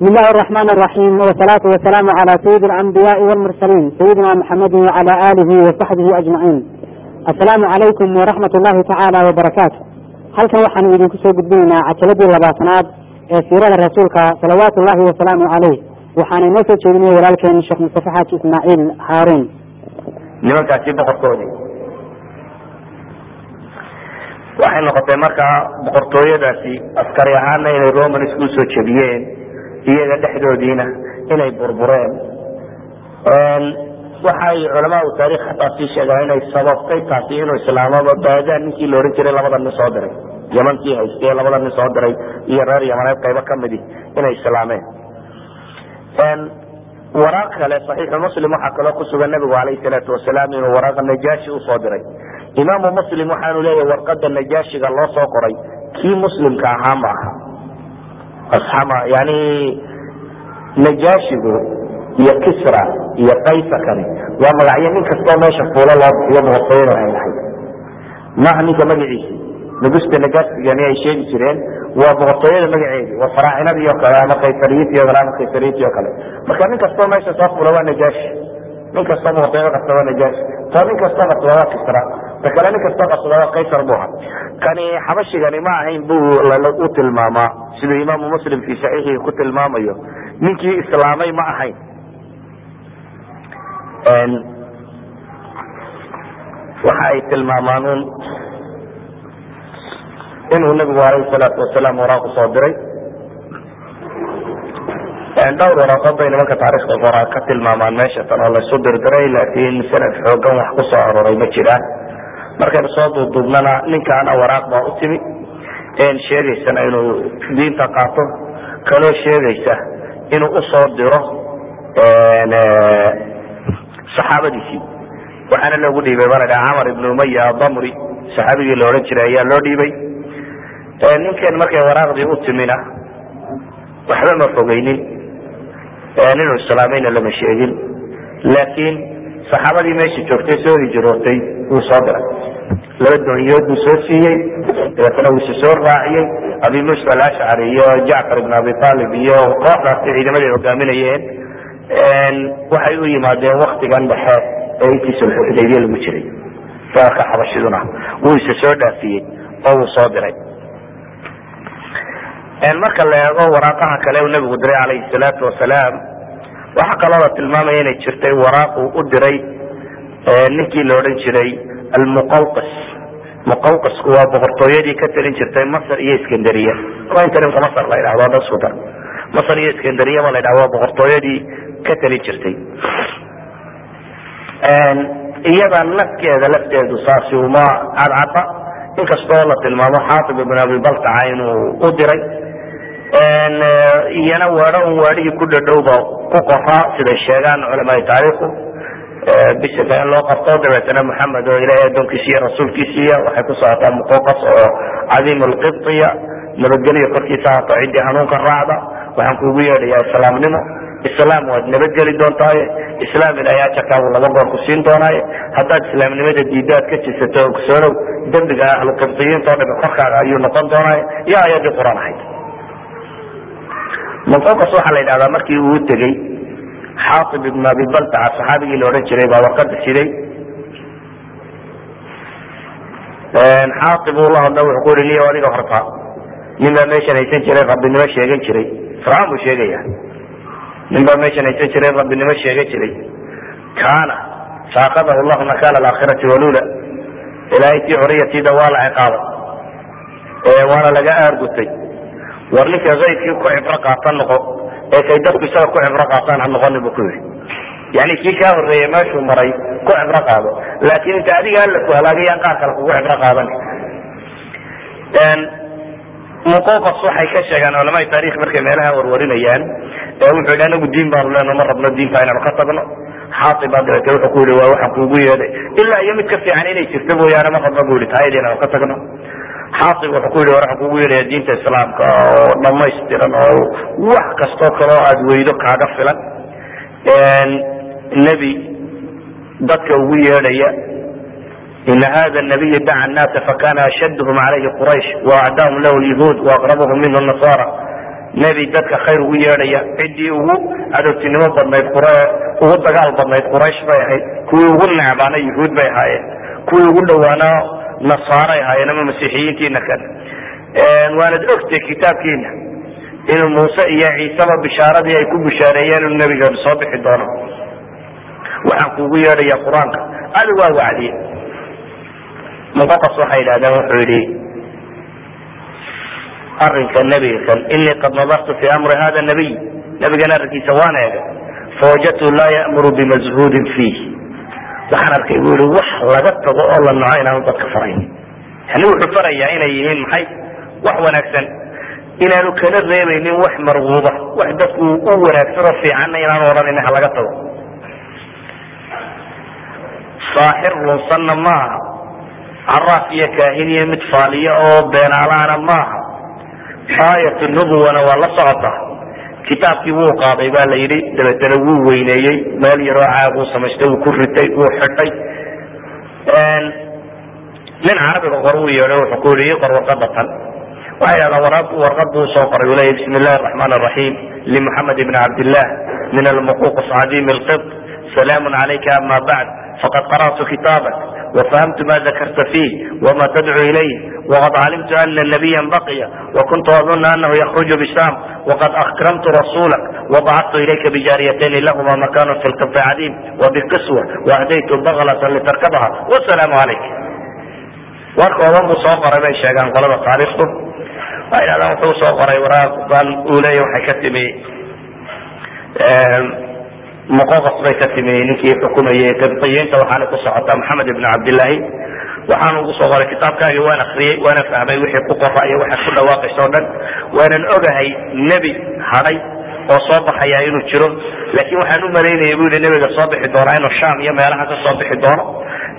بسم الله الرحمن الرحيم والصلاة والسلام على سيد الأنبياء والمرسلين سيدنا محمد وعلى آله وصحبه أجمعين السلام عليكم ورحمة الله تعالى وبركاته halkan waxaanu idinku soo gudbinaynaa cajaladii labaatanaad ee siirada rasuulka salawaatu ullahi wasalaamu caleyh waxaana inoo soo jeedinaya walaalkeen sheekh mustafe xaaji ismaaciil haaruun nimankaasi boqorkoodii waxay noqotay markaa boqortooyadaasi askari ahaana inay roman isku soo jebiyeen iyaga dhexdoodiina inay burbureen. Waxay culamaau taarikh hataa sii sheegaan inay sababtay taasi inuu islaamaba baadaan ninkii la odhan jiray labada nin soo diray. Yamankii haystee labada nin soo diray iyo reer yamaneed qaybo kamidi inay islaameen. Waraaq kale saxiixu muslim waxaa kaloo kusugan nabigu alayh salaatu wasalaam inuu waraaqa najaashi u soo diray. Imaamu muslim waxaanu leeyahy warqada najaashiga loo soo qoray kii muslimka ahaa ma aha yani najaashigu iyo kisra iyo kaysarkani waa magacyo nin kastoo meesha fuulo loo bixiyo boqortooyada ay lahayd. Maaha ninka magaciisi nugusta nagasigani ay sheegi jireen waa boqortooyada magaceedi waa faraacinadii o kale ama kaysariyiintii o kale ama kaysariyiintii o kale. Marka nin kastoo meesha soo fuula waa najaashi. Nin kastoo boqortooyada qabta waa najaashi. To nin kastoo qabsada waa kisra kale nin kastoo qabsada kaysar bu aha kani xabashigani ma ahayn bu u tilmaamaa. Siduu imaamu muslim fi saxiixihi ku tilmaamayo. Ninkii islaamay ma ahayn. Waxa ay tilmaamaan un inuu nabigu alayh salaatu wasalaam waraaq u soo diray. Dhowr waraaqood bay nimanka taarikhda qoraa ka tilmaamaan meesha tan oo laysu dirdiray laakiin sanad xoogan wax ku soo aroray ma jiraan markaynu soo duuduubnana ninkaana waraaq baa u timi. Sheegaysana inuu diinta qaato kaloo sheegaysa inuu u soo diro saxaabadiisii waxaana loogu dhiibay ladhaha camar ibn umaya adamri saxaabigii la odhan jiray ayaa loo dhiibay. Ninkan markay waraaqdii u timina waxba ma fogeynin inuu islaamayna lama sheegin. Laakiin saxaabadii meesha joogtay soo hijirootay wuu soo diray laba doonyood buu soo siiyey dabeetana wuu isa soo raaciyey abi musa alashcari iyo jacfar ibn abi aalib iyo kooxdaasi ciidamaday hogaaminayeen waxay u yimaadeen waktigan dhexe ee intii sulxuxudaybiya lagu jiray. Dalka xabashiduna wuu isa soo dhaafiyey oo wuu soo diray. Marka la eego waraaqaha kale uu nabigu diray calayhi salaatu wasalaam waxaa kaloo la tilmaamaya inay jirtay waraaq uu u diray ninkii la odhan jiray almuqawqas muqawqasku waa boqortooyadii ka talin jirtay masr iyo iskandariya. Waa inta ninka masr la yidhahdo ada isku dar masr iyo iskandariya ba la yidhahdo waa boqortooyadii ka talin jirtay. Iyada nafkeeda lafteedu saasi uma cadcada inkastoo la tilmaamo xaatib ibn abi baltaca inuu u diray. Iyana weedho un weedhihii ku dhadhowba ku qoraa siday sheegaan culamaai taariikhu bisika in loo qabto dabeetana maxamed oo ilahay adoonkiisiiyo rasuulkiisiiya waxay ku socotaa muqoqas oo cadiim lqibtiya nabadgelyo korkiisa hato ciddii hanuunka raacda. Waxaan kuugu yeedhayaa islaamnimo. Islaam waad nabadgeli doontaaye islaam ilahay ajarkaagu laba goor ku siin doonaaye haddaad islaamnimada diiddo aad ka jisato ogsoonow dembiga ahluqibtiyiinta o dhami korkaaga ayuu noqon doonaaye iyo ayadii qur'aan ahayd. Muqoqas waxaa la yidhahdaa markii uu tegey xaatib ibn abi baltaca saxaabigii la odhan jiray baa warqada siday xaatib uu la hadla wuxuu ku yihi niyo adiga horta nin baa meeshan haysan jiray rabbinimo sheegan jiray. Fircawn buu sheegaya. Nin baa meeshan haysan jiray rabbinimo sheegan jiray. Kaana saakadahu llahu nakala alaakhirati walula ilaahay tii xoriyatiida waa la ciqaabay waana laga aargutay war ninka kaydkii ku cibro qaatan noqo ee kay dadku isaga ku cibro qaataan ha noqonin bu ku yihi yani kii kaa horeeyey meeshuu maray ku cibro qaado laakiin inta adiga alla ku halaagayaan qaar kale kugu cibro qaadan. Muqoqas waxay ka sheegaan culamai taarikh markay meelaha warwarinayaan wuxuu yidhi anagu diin baanu leno ma rabno diinta inaynu ka tagno. Xaaiba dabeete wuxuu ku yihi waa waxaan kuugu yeedhay. Ilaa iyo mid ka fiican inay jirto mooyaane ma rabno bu yihi taayada inaynu ka tagno xaaib wuxuu ku yihi waxaan kuugu yeedhaya diinta islaamka oo dhamaystiran oo wax kastoo kaleo aada weydo kaaga filan. Nebi dadka ugu yeedhaya ina hada nabiy daca naasa fakana ashadhm alayhi quraysh waacdaahum lahu lyahuud waaqrabahum minhu nasara nebi dadka khayr ugu yeedhaya ciddii ugu cadowtinimo badnayd ugu dagaal badnayd quraysh bay ahayd kuwii ugu necbaana yuhuud bay ahaayeen kuwii ugu dhowaana nasaaray ahaayeen ama masiixiyiintiina kale waanad ogtay kitaabkiina inuu muuse iyo ciiseba bishaaradii ay ku bishaareeyeen inuu nebigeenu soo bixi doono. Waxaan kuugu yeedhaya qur'aanka. Adi waa wacdiye muqoqas waxay yidhahdeen wuxuu yidhi arinka nebiga kan inii qad nadartu fi amri hada nabiy nebigan arrinkiisa waan eegay fawajadtu laa ya'muru bimazhuudin fiih waxaan arkay bu yihi wax laga tago oo la naco inaanu dadka farayn. Yani wuxuu farayaa inay yihiin maxay? Wax wanaagsan. Inaanu kala reebaynin wax marguuba wax dadku u wanaagsan oo fiicanna inaanu odhanin ha laga tago. Saaxir lunsanna maaha. Caraaf iyo kaahin iyo mid faaliya oo beenaalaana maaha. Aayat nubuwana waa la socota kitaabkii wuu qaaday ba la yidhi dabeetana wuu weyneeyey meel yaroo caaguu samaystay wuu ku ritay wuu xidhay. Nin carabiga qor uu yeedho wuxuu ku yihi qor warqada tan waxay yidhahdaan warqad buu soo qoray uu leeyahy bismi illahi araxmaan araxiim limuxamed ibni cabdillah min almuquqs cadiim alqib salaamu calayka ama bacd. Faqad qara'tu kitaabak وفهمت ما ذكرت فيه وما تدعو إليه وقد علمت أن نبيا بقي وكنت أظن أنه يخرج بشام وقد أكرمت رسولك وبعثت إليك بجاريتين لهما مكان في القبط عديم وبقسوة وأهديت بغلة لتركبها والسلام عليك warka odan buu soo qoray bay sheegaan qolada taariikhdu waxay dhahdaan wuxuu soo qoray waraaq baan uu leeya waxay ka timi muqoqas bay ka timi ninkii xukumayay qibtiyiinta waxaana ku socota maxamed ibn cabdillaahi. Waxaan ugu qoray kitaabkaagii waan akriyey waana fahmay wixii ku qora iyo waxaad ku dhawaaqaysa o dhan. Waanan ogahay nebi hadhay oo soo baxaya inuu jiro. Laakiin waxaan u malaynaya bu yihi nebiga soo bixi doonaa inuu sham iyo meelaha ka soo bixi doono.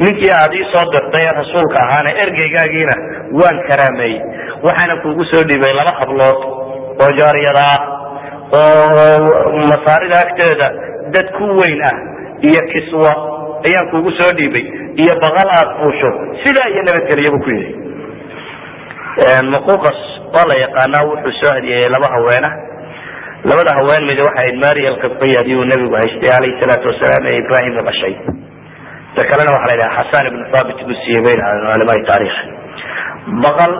Ninkii aad ii soo dirtay ee rasuulka ahaana ergeygaagiina waan karaameeyey. Waxaana kuugu soo dhiibay laba hablood oo jaariyada ah oo masaarida agteeda dad ku weyn ah iyo kiswa ayaan kuugu soo dhiibay iyo baqal aad fuusho sidaa iyo nabadgelyabu ku yihi muquqas waa la yaqaanaa wuxuu soo hadiyeeyey laba haweena labada haween mid waxay ahayd maria alqibtiya adiuu nebigu haystay calayhi salaatu wasalaam ee ibrahim la dhashay. Ta kalena waxa la yidhaha xasan ibnu thabit buu siiyey bay dhahdeen culamai taarikh baqal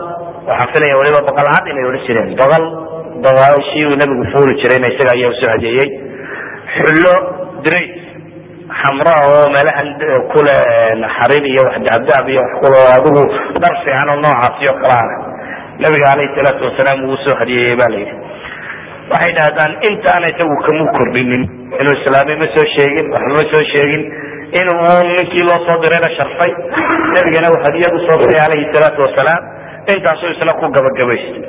waxaan filaya waliba baqal cad inay odhan jireen. Baqal baqashii uu nebigu fuuli jirayna isaga ayaa u soo hadeeyey xullo drays xamra oo meelahan kule xarir iyo wax daabdaab iyo wax kule adigu dhar fiican oo noocaasi oo kale ana nabiga calayhi salaatu wasalaam uu u soo hadiyeeyey ba la yidhi. Waxay dhahdaan intaana isagu kamu kordhinin inuu islaamay ma soo sheegin waxba ma soo sheegin inuu ninkii loo soo dirayna sharfay. Nebigana uu hadiyad u soo diray calayhi salaatu wasalaam intaasuu isna ku gabagabaystay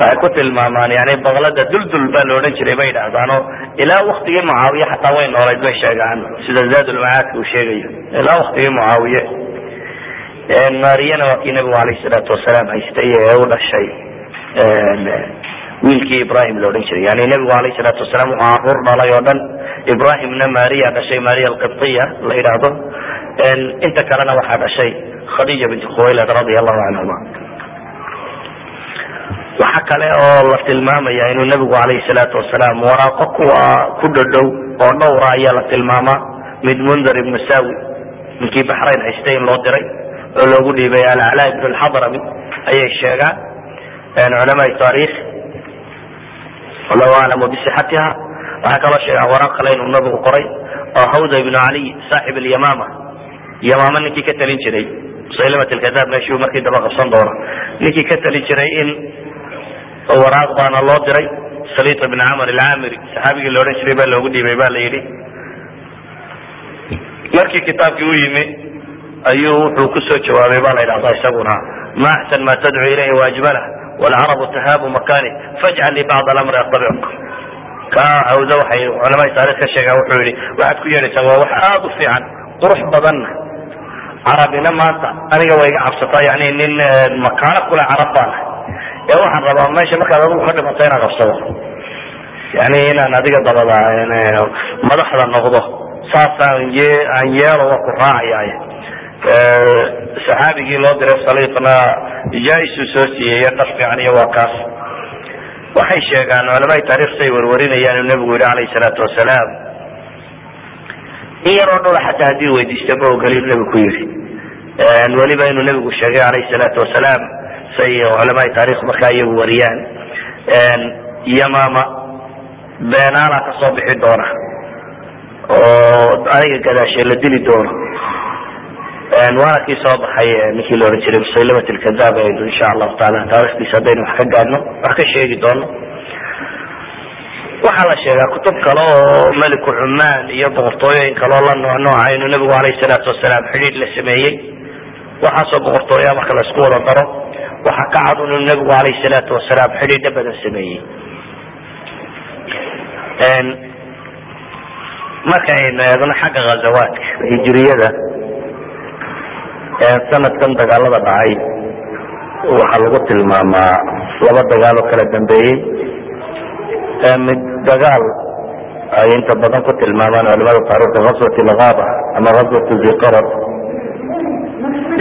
waxay ku tilmaamaan yani baqlada duldul baa la odhan jiray bay idhahdaano ilaa waktigii mucaawiye xataa way noolayd bay sheegaan. Sida zaadulmacaadka uu sheegayo ilaa waktigii mucaawiye. Maariyana waa nabigu alayh salaatu wasalaam haystay ee u dhashay wiilkii ibrahim la odhan jiray. Yani nabigu alayh salaatu wasalaam wuxuu carruur dhalay oo dhan. Ibrahimna maria dhashay maria alqibtiya la yidhaahdo. Inta kalena waxaa dhashay khadija binti khuwaylad radia allahu canhuma waxa kale oo la tilmaamaya inuu nabigu alayhi salaatu wasalaam waraaqo kuwa ku dhodhow oo dhowra ayaa la tilmaamaa mid mundar ibnu sawi ninkii baxrayn haystay in loo diray oo loogu dhiibay alcalaa ibn lxadrami ayay sheegaan. Culamaai taarikh wallahu aclamu bisixatiha waxay kaloo sheegaan waraaq kale inuu nabigu qoray oo hawda ibnu caliy saaxib alyamama yamama ninkii ka talin jiray. Musaylimat lkadaab meeshuu markii daba qabsan doono. Ninkii ka talin jiray in waraaq baana loo diray. Saliit ibn camr alcamiri saxaabigii la odhan jiray baa loogu dhiibay ba la yidhi. Markii kitaabkii u yimi ayuu wuxuu ku soo jawaabay ba la yidhahda isaguna ma axsan ma tadcu ilayhi waajmalah wlcarabu tahaabu makani fajcal li bacd alamri atabicuk ka hawda waxay culamada taarikh ka sheegaan wuxuu yihi waxaad ku yeedhaysaa waa wax aada u fiican qurux badanna carabina maanta aniga way iga cabsataa yani nin makaano kule carab baan ee waxaan rabaa meesha markaad adigu ka dhimato inaan qabsado. Yani inaan adiga dabada madaxda noqdo saas aan ye aan yeelo ku raacaya saxaabigii loo diray saliiqna jaa-isuu soo siiyeyo dhar fiican iyo waa kaas. Waxay sheegaan culamada taarikhta ay warwarinayaan inuu nebigu yihi calayhi salaatu wasalaam in yaroo dhula xataa haddii weydiista ma ogoli inu nebigu ku yidhi. Weliba inuu nebigu sheegay calayhi salaatu wasalaam say culamada taarikh markaa iyagu wariyaan. Yamaama beenaala ka soo bixi doona oo aniga gadaashe la dili doono. Waana kii soo baxay ninkii la ohan jiray musaylamat lkadaab aynu insha allahu taala. Taarikhdiisa haddaynu wax ka gaadhno wax ka sheegi doono waxaa la sheegaa kutub kale oo meliku cumaan iyo boqortooyooyin kaleo la nooc nooca inuu nebigu alayhi salaatu wasalaam xidhiidh la sameeyey. Waxaasoo boqortooyaa marka la isku wada daro waxaa ka cad inuu nebigu alayhi salaatu wasalaam xidhiidha badan sameeyey. Markaynu eegno xagga ghazawaadka hijiriyada sanadkan dagaalada dhacay waxaa lagu tilmaamaa laba dagaal oo kala dambeeyey. Mid dagaal ay inta badan ku tilmaamaan culamada taarikhda ghaswat lgaba ama ghaswat ziqarad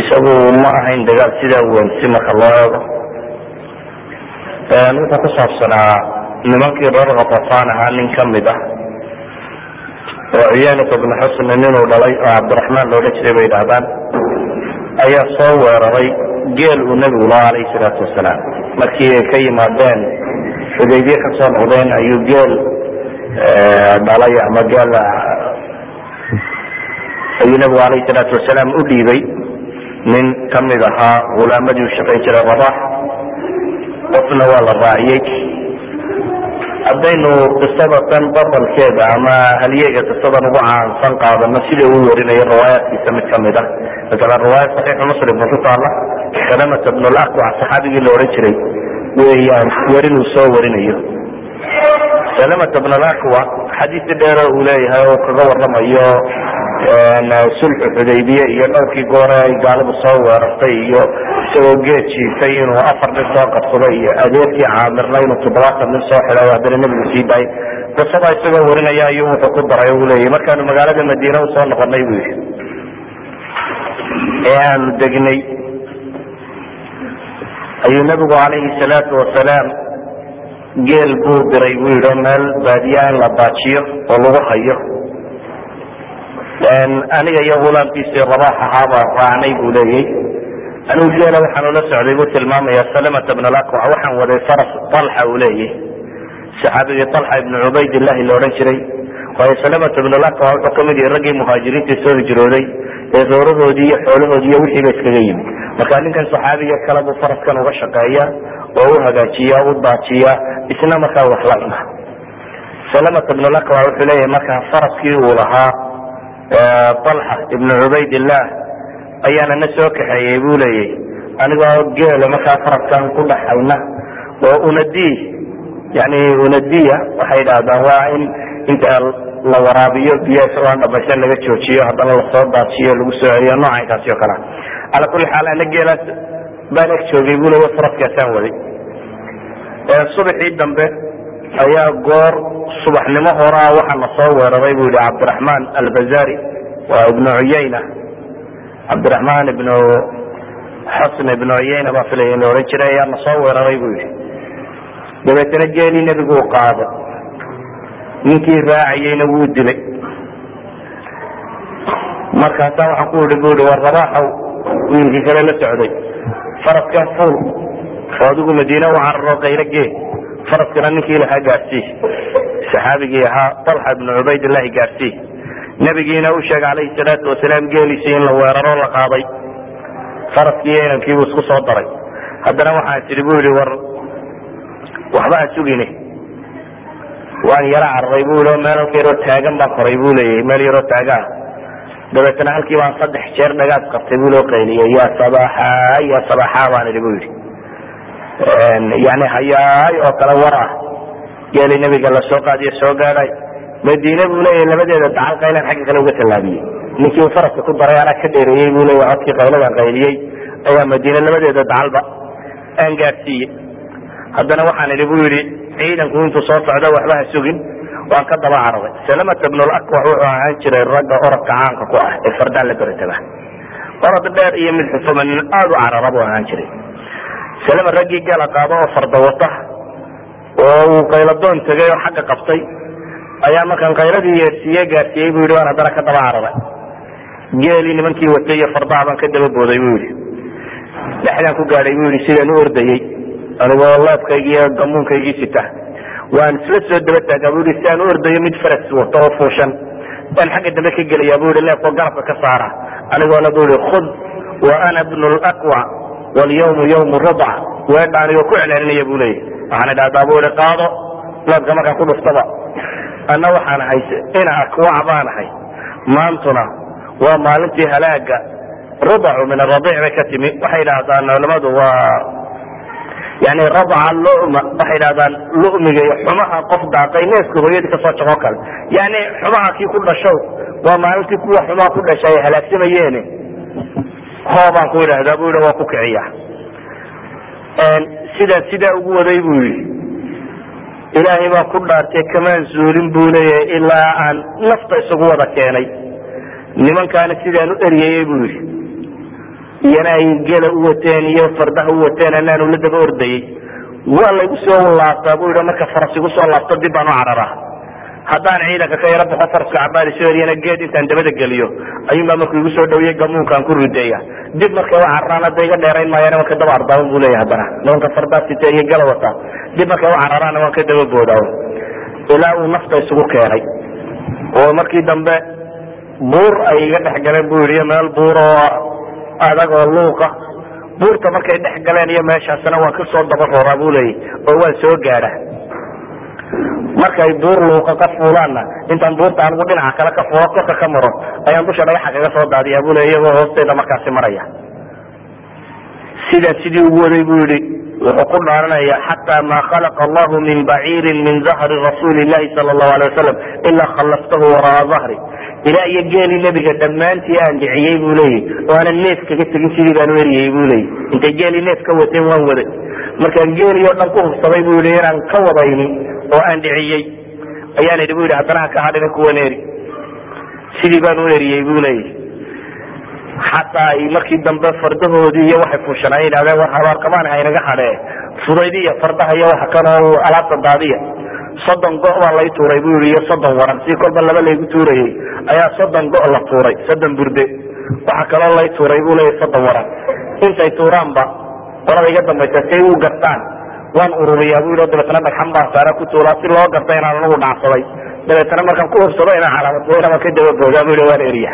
isagu ma ahayn dagaal sidaa weyn si marka loo eego. Wuxuu ku saabsanaa nimankii reer khatafaan ahaa nin ka mid ah. Oo ciyaanata bnu xusn ninuu dhalay oo cabdiraxmaan loodhan jiray bay dhahdaan ayaa soo weeraray geel uu nebigu lahaa alayhi salaatu wasalaam. Markii ay ka yimaadeen xudaybiye ka soo noqdeen ayuu geel dhalay ama geel ayuu nebigu alayhi salaatu wasalaam u dhiibay nin ka mid ahaa hulaamadii u shaqayn jiray rabax qofna waa la raaciyey. Haddaynu qisada tan babalkeeda ama halyeega qisadan ugu caansan qaadano sida uu warinayo riwaayaadkiisa mid ka mid ah? Masalan riwaayad saxiixu muslim oo ku taala salamata bn lakwac saxaabigii la odhan jiray. Weeyaan werin uu soo warinayo. Salamata bn lakwac xadiisi dheero uu leeyahay oo kaga waramayo sulxu xudaybiye iyo dhowrkii goore ay gaaladu soo weerartay iyo isagoo geed jiifay inuu afar nin soo qabsaday iyo adeerkii caamirna inuu toddobaatan nin soo xidhay haddana nebigu sii daayay. Qisada isagoo warinaya ayuu wuxuu ku daray uu leeyahy markaanu magaalada madiina u soo noqonay buu yidhi. Ee aanu degnay ayuu nebigu calayhi salaatu wasalaam geel buu diray buu yidhi meel baadiya in la baajiyo oo lagu hayo aniga iyo hulaamkiisii rabax ahaa baan raacnay buu leeyay. Anigu geela waxaan ula socday buu tilmaamaya salamata bn lakwac waxaan waday faras alxa uu leeyay. Saxaabigii alxa ibnu cubaydillahi la odhan jiray. Waayo salamata bn lakwac wuxuu ka mid yahay raggii muhaajiriinta soo hijrooday ee doorahoodii iyo xoolahoodii iyo wixiiba iskaga yimi marka ninkan saxaabiga kale buu faraskan uga shaqeeya oo u hagaajiya u daajiya isna markaa wax la cuna salamata bn lakwac wuxuu leeyahay markaa faraskii uu lahaa alxa ibnu cubaydillah ayaana na soo kaxeeyey buu leeyay. Anigoo geela markaa faraskan ku dhaxayna oo unadi yani unadiya waxay dhahdaan waa in inta la waraabiyo biyo isagoo dhamaysan laga joojiyo haddana la soo daajiyo lagu soo celiyo noocankaasi oo kalea ala kuli xaal ana geelaas baan eg joogay buu leeya faraskaasaan waday. Subaxii dambe ayaa goor subaxnimo horaa waxaa na soo weeraray bu yihi cabdiraxmaan albazari waa ibnu cuyayna cabdiraxmaan ibnu xasn ibnu cuyayna baa filaya in la odhan jiray ayaa na soo weeraray bu yihi dabeetana geelii nebigu u qaaday ninkii raacayeyna wuu dilay. Markaasaa waxaan ku ihi bu ihi war rabaaxow wiilkii kale la socday. Faraskaa fuul oo adigu madiine u cararo kaylo gee faraskana ninkii lahaa gaarsii saxaabigii ahaa alxa ibnu cubaydillahi gaarsii nebigiina u sheegay calayhi salaatu wasalaam geeliisii in la weeraro la qaaday faraskii inankiibuu isku soo daray. Haddana waxaan tidhi bu yihi war waxba ha sugine. Waan yaro cararay bu yii oo meel halka yaroo taagan baan koray bu leeyahy meel yaroo taaga ah dabeetana halkii baan saddex jeer dhagaad qabtay bu loo qayliyey ya sabaxa ya sabaxa baan idhi bu yidhi yani hayaay oo kale war ah. Geeli nebiga la soo qaadiyo soo gaadhay madiine buu leeyahy labadeeda dacal qaylan xagga kale uga tallaabiyey. Ninkii faraska ku daray anaa ka dheereeyey bu leeya codkii qayladan qayliyey. Ayaa madiine labadeeda dacalba aan gaadsiiyey haddana waxaan idhi bu yidhi ciidanku intuu soo socdo waxba ha sugin waan ka daba cararay salamata bnulakwax wuxuu ahaan jiray ragga orodka caanka ku ah ee fardaan la beretaba orod dheer iyo mid xufuma nin aada u carara buu ahaan jiray salama raggii gala qaado oo farda wata oo uu qayladoon tegay oo xagga qabtay ayaa markaan qayladii yeersiiye gaarsiiyey bu yidhi waan haddana ka daba cararay geelii nimankii watay iyo fardaha baan ka daba booday bu yidhi. Dhexdaan ku gaadhay bu yidhi sidaan u ordayey anigoo leebkaygii iyo gamuunkaygii sita waan isla soo daba taagaa. Bu yidhi si aan u ordayo mid faras wato oo fuushan baan xagga dambe ka gelaya bu yidhi leebkoo garabka ka saara anigoona bu yidhi khud wa ana bnu laqwa walyawmu yawmu ridca weedha anigoo ku celcelinaya bu leeyahy waxaan idhahdaa bu ihi qaado leebka markaan ku dhuftaba anna waxaan ahay ina akwac baan ahay maantuna waa maalintii halaaga rudacu min aradiic bay ka timi waxay idhahdaan culamadu waa yani radca luma waxay idhahdaan lumiga iyo xumaha qof daaqay neefka hooyadii ka soo jaqoo kale yani xumaha kii ku dhashow waa maalintii kuwa xumaha ku dhasha ay halaagsamayeen hoobaan ku idhahdaa bu yidhi waa ku kiciya. Sidaa sidaa ugu waday bu yidhi. Ilaahay baa ku dhaartay kamaan zuulin buu leeyahay ilaa aan nafta isugu wada keenay. Nimankaana sidaan u eryayey buu yidhi. Iyana ay gela u wateen iyo fardaha u wateen anaanu la daba ordayey waa laygu soo laabtaa bu yidhi marka faras igu soo laabto dib baan u cararaa haddaan ciidanka ka yaro baxo faraska cabaadi soo geed intaan dabada geliyo ayuunbaa markuu igu soo dhawiyey gamuunkaan ku rideeya. Dib markay u cararaan hadda iga dheerayn maayaan waan ka daba ardaawan bu leeyahy haddana. Nimanka fardaa sita iyo gala wataa dib markay u cararaana waan ka daba boodaawo. Ilaa uu nafta isugu keenay. Oo markii dambe buur ay iga dhex galeen bu yidhi meel buur oo adag oo luuqa. Buurta markay dhex galeen iyo meeshaasna waan ka soo daba roraa bu leeyahy oo waan soo gaadha markay buur luuqa ka fuulaanna intaan buurta anigu dhinaca kale ka fuulo korka ka maro ayaan dusha dhagaxa kaga soo daadiya bu le iyagoo hoosteeda markaasi maraya. Sidaa sidii ugu waday bu yihi wuxuu ku dhaaranaya xataa ma khalaqa allahu min baciirin min zahri rasuuli llahi sala allahu alay wasalam ilaa khallaftahu wara'a zahri. Ilaa iyo geelii nebiga dhammaantii aan dhiciyey bu leeyahy oo aanan neef kaga tegin sidii baan u eriyey bu leeyahy intay geelii neef ka wateen waan waday. Markaan geelii oo dhan ku hubsaday bu yihi inaan ka wadayni oo aan dhiciyey. Ayaan idhi bu yidhi haddana ha ka hadhina kuwan eri sidii baan u eriyey bu leeyahy xataa ay markii dambe fardahoodii iyo waxay fuushanaa yidhahdeen war habaarkamaan haynaga hadhee fudaydiya fardaha iyo waxa kanoo alaabta daadiya. Soddon go' baa lay tuuray bu yidhi iyo soddon waran. Si kolba laba laygu tuurayey. Ayaa soddon go' la tuuray soddon burde. Waxa kaloo lay tuuray bu leeyahy soddon waran. Intay tuuraanba qolada iga dambaysa say u gartaan waan ururiyaa bu yidhi dabeetana dhagxan baan saara ku tuulaa si loo garta inaan anagu dhacsaday dabeetana markaan ku hubsado inaan calaamad waan ka daba boodaa bu yidhi waan eriya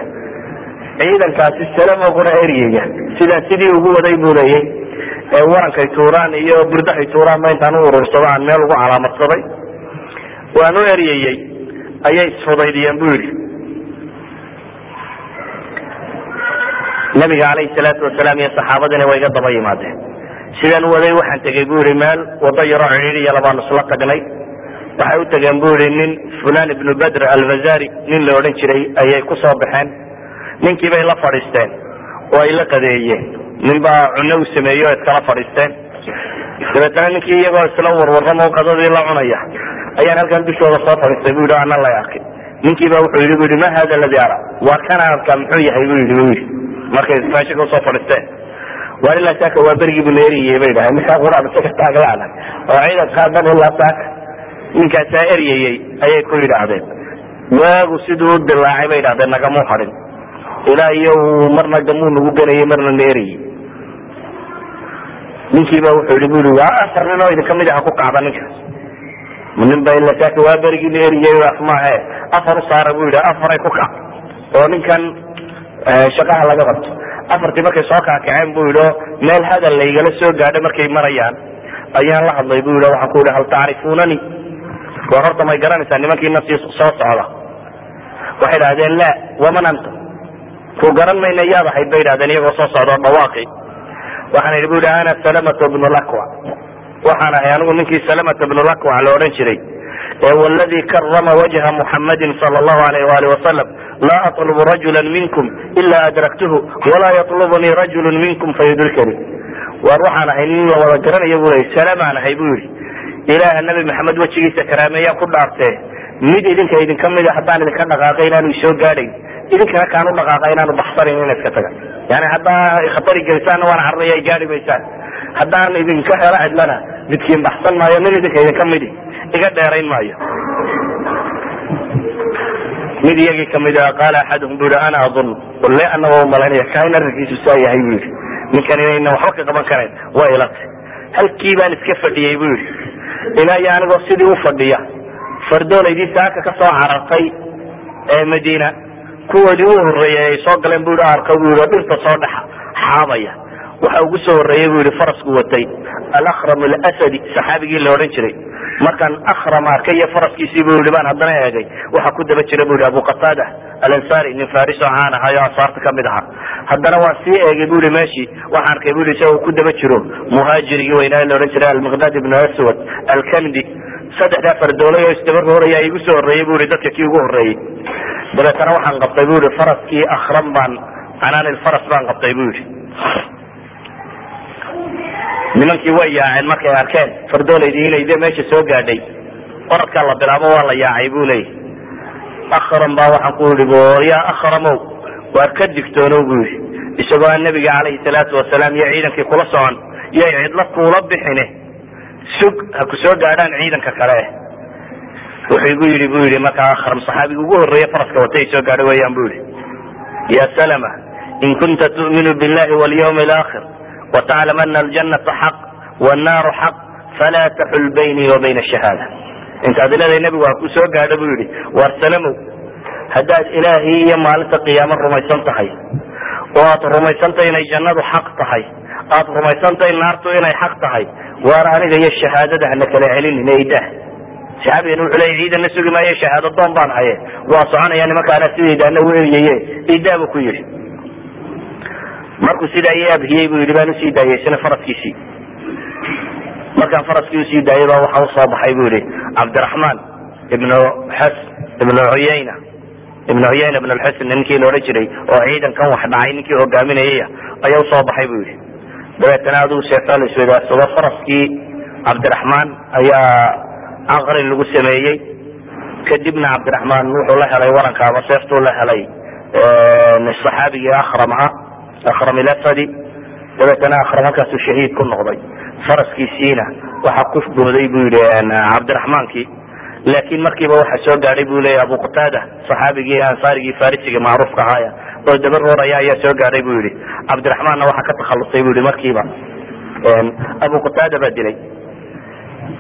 ciidankaasi salamoguna eryaya sidaa sidii ugu waday buu leeyay. Ee warankay tuuraan iyo burdahay tuuraan ba intaan u urursado aan meel ugu calaamadsaday. Waan u eryayey ayay isfudaydiyeen bu yidhi. Nabiga calayhi salaatu wasalaam iyo saxaabadiina way iga daba yimaadeen sidaan waday waxaan tegey bu yihi meel wado yaroo cidhiidhiya labaanu isla tagnay waxay u tageen bu yihi nin fulan ibnu badr alfazari nin la odhan jiray ayay ku soo baxeen. Ninkii bay la fadhiisteen oo ay la qadeeyeen. Nin baa cunno u sameeyey oo iskala fadhiisteen. Dabeetana ninkii iyagoo isla warwarramo qadadii la cunaya ayaan halkan dushooda soo fadhiistay bu yidhi ana lay arkay ninkii ba wuxuu yidhi bu yidhi ma hada aladi ara waa kana arkaa muxuu yahay? Bu yidhi bu yidhi. Markay meesha ka fadhiisteen waar ilaa saaka waa berigii bu naeriyey bay dhahay ninkaa quraan isaga taaglaana oo ciidankaa dhan ilaa saaka ninkaasaa eryayey ayay ku yidhaahdeen waagu siduu dilaacay bay yidhahdeen nagamuu hadhin ilaa iyo marna gamuu nagu ganayey marna neerayey ninkii ba wuxuu yihi bu yii waa afar nin oo idinka mid aha ku kacda ninkaas nin ba ila saaka waa berigii af maahe afar u saara bu yidhi afaray ku kac oo ninkan shaqaha laga qabto afartii markay soo kaakaceen bu yidhi o meel hadal laygala soo gaadho markay marayaan. Ayaan la hadlay bu yidhi waxaan ku yidhi hal tacrifunani war horta may garanaysaa nimankiina sii soo socda. Waxay idhahdeen la waman anta? Ku garan mayna yaad ahayd bay idhahdeen iyagoo soo socda dhawaaqi. Waxaan idhi bu yidhi ana salamata bnu lakwa waxaan ahay anigu ninkii salamata bnu lakwa la odhan jiray ee wladii karama wajha muxamadin sal llahu alayh wali wasalam laa aطlubu rajula minkum ila adraktuhu walaa yaطlubnii rajulu minkum fayudrikani war waxaan ahay nin la wada garanaya bu ley salamaan ahay bu yidhi ilaaha nabi mid idinka idinka mida haddaan idinka dhaqaaqay inaanu isoo gaadhayn idinkana kaanu dhaqaaqa inaanu baxsanayn ina iska taga yani haddaa khatari gelisaanna waan cararaya ay gaari maysaan haddaan idinka helo cidlana midkiin baxsan maayo nin idinka idinka midi iga dheerayn maayo mid iyagii ka mid a qaala axaduhum bu ana adun walle anagoo u malaynaya kain arrinkiisu saa yahay bu yihi ninkan waxba ka qaban karayn waa ilatay halkii baan iska fadhiyey bu yihi ilaa anigoo sidii u fadhiya fardoolaydii saaka ka carartay ee madiina kuwoodii u horreeyay ay soo galeen bu yihi arka bu yihi dhirta soo dhexa xaabaya. Waxa ugu soo horreeyey bu yihi farasku watay alakram alasadi saxaabigii la odhan jiray markaan akram arkay faraskiisii bu yihi baan haddana eegay. Waxa ku daba jira bu yihi abu qatada alansari nin fariso caan ahay oo ansaarta ka mid ahaa. Haddana waan sii eegay bu yihi meeshii waxaan arkay bu isagoo ku daba jiro muhaajirigii weynaa la odhan jiray almiqdad ibnu aswad alkamdi. Saddexdaa fardoolay oo isdaba rooraya igu soo horreeyey bu yihi dadka kii ugu horreeyey dabeetana waxaan qabtay bu yihi faraskii akram baan canaan faras baan qabtay bu yihi nimankii way yaaceen markay arkeen fardoolaydii inay de meesha soo gaadhay. Oradkaa la bilaabo waa la yaacay bu leeyahy akram baa waxaan ku yihi ya akramow waar ka digtoonow bu yihi isagoo aan nabiga calayhi salaatu wasalaam iyo ciidankii kula socon yay cidlo kuula bixine. Sug ha ku gaadhaan ciidanka kale. Wuxuu igu yidhi bu yihi markaa akram saxaabiga ugu horreeye faraska watay soo gaadho weeyaan bu yihi ya salama in kunta tu'minu billahi walyawmi alaakhir wtaclam ana aljannaa xaq wnaaru xaq falaa taxul baynii wa bayna shahaada intaad ileeday nebigu ha ku soo gaadho buu yidhi waar salamow haddaad ilaahii iyo maalinta qiyaamo rumaysan tahay oo aad rumaysantay inay jannadu xaq tahay aad rumaysantay naartu inay xaq tahay waar aniga iyo shahaadada hana kala celinin eydah saxaabigan wuxuu sugi maayo shahaado doon baan haye waa soconaya nimankaana sidaydana u eryaye idaa ku yidhi markuu sidaa i abhiyey buu yidhi baan u sii daayey isna faraskiisii markaan faraskii u sii daayay baa waxa u soo baxay bu yihi cabdiraxmaan ibnu xus ibnu cuyayna ibnu cuyayna ibn lxusn ninkii la odhan jiray oo ciidankan wax dhacay ninkii hogaaminayaya ayaa u soo baxay bu yihi dabeetana adigu sheegtaa la isweydaarsado faraskii cabdiraxmaan ayaa caqrin lagu sameeyey. Kadibna cabdiraxmaan wuxuu la helay waranka ama seeftuu la helay saxaabigii akram akram ilasadi dabeetana akram halkaasuu shahiid ku noqday. faraskiisiina waxa ku booday bu yihi cabdiraxmaankii laakin markiiba waxa soo gaadhay bu leya abu qataada saxaabigii ansaarigii farisiga macruufka ahaaya. oo daba rooraya ayaa soo gaadhay bu yihi cabdiraxmaanna waxa ka takhalusay bu yihi markiiba. Abu qataada baa dilay.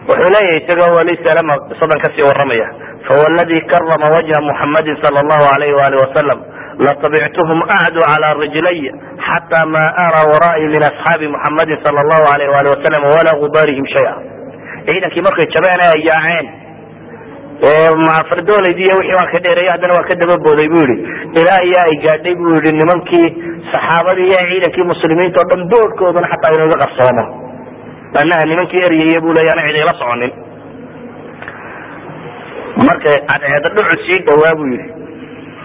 wuxuu leeyahay isagoo wali salama qisadan ka sii waramaya fawaladi karama wajha muxamadin sala allahu alayh wali wasalam latabictuhum acdu cala rijlay xata ma ara waraa'i min asxaabi muxamadin sala allahu alayh wali wasalam walaa gubaarihim shaya ciidankii markay jabeen ay yaaceen fardoolaydii wixii waan ka dheereeyay haddana waan ka daba booday bu yihi ilaa iyo ay gaadhay bu yihi nimankii saxaabadii iyo ciidankii muslimiinta o dhan boodhkoodana xataa inuga qarsoomo anaha nimankii eryaya bu leya ana cid ila soconin markay cadceeda dhucu sii dhawaa bu yihi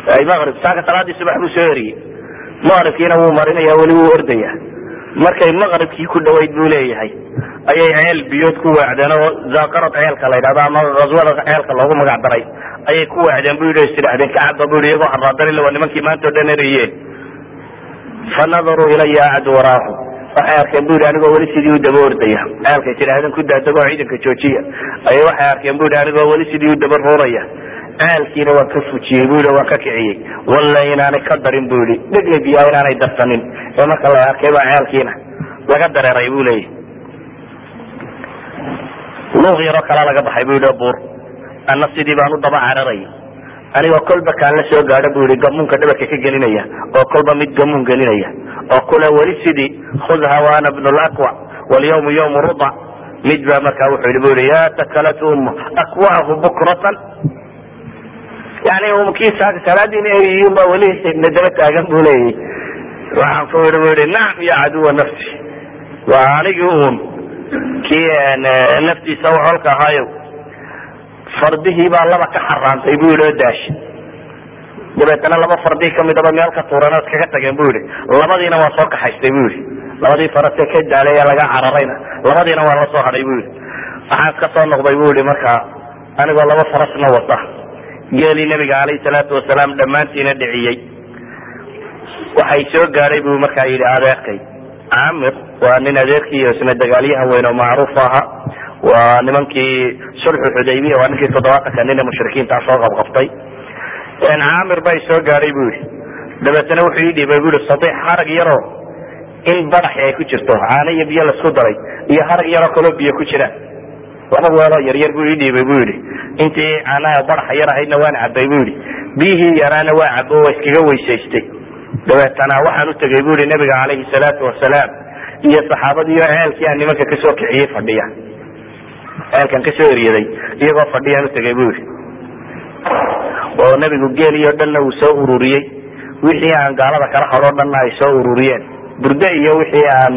maqrib saaka salaadii subax buu soo eriyey maqribkiina wuu marinaya weli wuu ordaya. Markay maqribkii ku dhawayd buu leeyahay. Ayay ceel biyood ku weecdeen oo zaaqarad ceelka la yidhahdo ama aswada ceelka loogu magac daray. Ayay ku weecdeen bu yidhi istidhahdeen kacaba bu yidhi iyagoo haraadan waa nimankii maanta o dhan erayeen fanadaruu ilaya waraahu waxay arkeen bu yidhi anigoo weli sidii u daba ordaya. Ceelkay tidhaahdeen ku daadagoo ciidanka joojiya. Ayay waxay arkeen bu yidhi anigoo weli sidii u daba rooraya ceelkiina waan ka fujiyey bu yidhi waan ka kiciyey. Walla inaanay ka darin bu yidhi dheglebiyaa inaanay darsanin. Ee marka la arkay baa ceelkiina laga dareeray bu leeyahy luuq yaroo kala laga baxay bu yidhi buur. Anna sidii baan u daba cararay. Anigoo kolba kaan la soo gaadho bu yihi gamuunka dhabarka ka gelinaya oo kolba mid gamuun gelinaya. Oo kule weli sidii khudha waana bnu laqwa walyawmu yawmu ruda. Mid baa markaa wuxuu yihi bu yihi ya takalat um akwaahu bukratan yani kii salaadiina eriyun baa weli daba taagan bu leeyahy waxaan ku bu yihi nacam ya caduwa nafsi. Waa anigii un kii naftiisa holka ahaayo fardihii baa laba ka xaraantay bu yihi oo daashi. Dabeetana laba fardii kamidaba meel ka tuuran kaga tageen bu yihi labadiina waa soo kaxaystay bu yihi labadii farase ka daalay laga cararayna. Labadiina waa la hadhay bu yihi waxaan ka soo noqday bu yihi markaa anigoo laba farasna wata geelii nabiga alayhi salaatu wasalaam dhammaantiina dhiciyey. Waxay soo gaadhay buu markaa yidhi adeerkay camir waa nin adeerkii isna dagaalyahan weyn oo macruuf aha waa nimankii sulxu xudaybiya waa ninkii toddobaatanka nin ee mushrikiintaa soo qabqaftay camir bay soo gaadhay bu yihi dabeetana wuxuu ii dhiibay bu yihi sadiix harag yaroo in badaxi ay ku jirto caano iyo biyo la isku daray iyo harag yaroo kaloo biyo ku jiraan laba weeloo yaryar buu ii dhiibay bu yihi intii caanaha badaxa yar ahaydna waan cabay bu yihi biyihii yaraana waa cabo waa iskaga weysaystay. Dabeetana waxaan utegay bu yihi nabiga calayhi salaatu wasalaam iyo saxaabadiiyo ceelkii aan nimanka ka soo kiciyey fadhiya. Ceelkan ka soo eryaday iyagoo fadhiyaan utegay bu yihi oo nabigu geeliyo dhanna uu soo ururiyey. Wixii aan gaalada kala hadho dhanna ay soo ururiyeen. Burde iyo wixii aan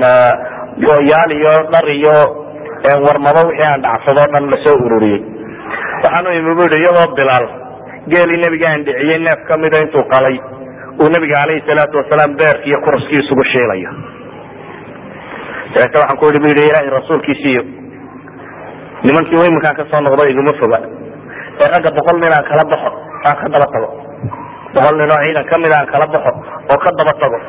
gooyaal iyo dhar iyo warmado wixii aan dhacsado dhan la soo ururiyey. Waxaanu imi bu yihi iyadoo bilaal geelii nabiga aan dhiciyey neef kamida intuu qalay uu nabiga calayhi salaatu wasalaam beerki iyo kuraskii isugu shiilayo dabeete waxaan ku yihi bu yihi ilaahay rasuulkiisiiyo nimankii iminkaan ka soo noqdo iguma foga. Ee ragga boqol nin aan kala baxo aan ka daba tago. Boqol nin oo ciidan kamida aan kala baxo oo ka daba tago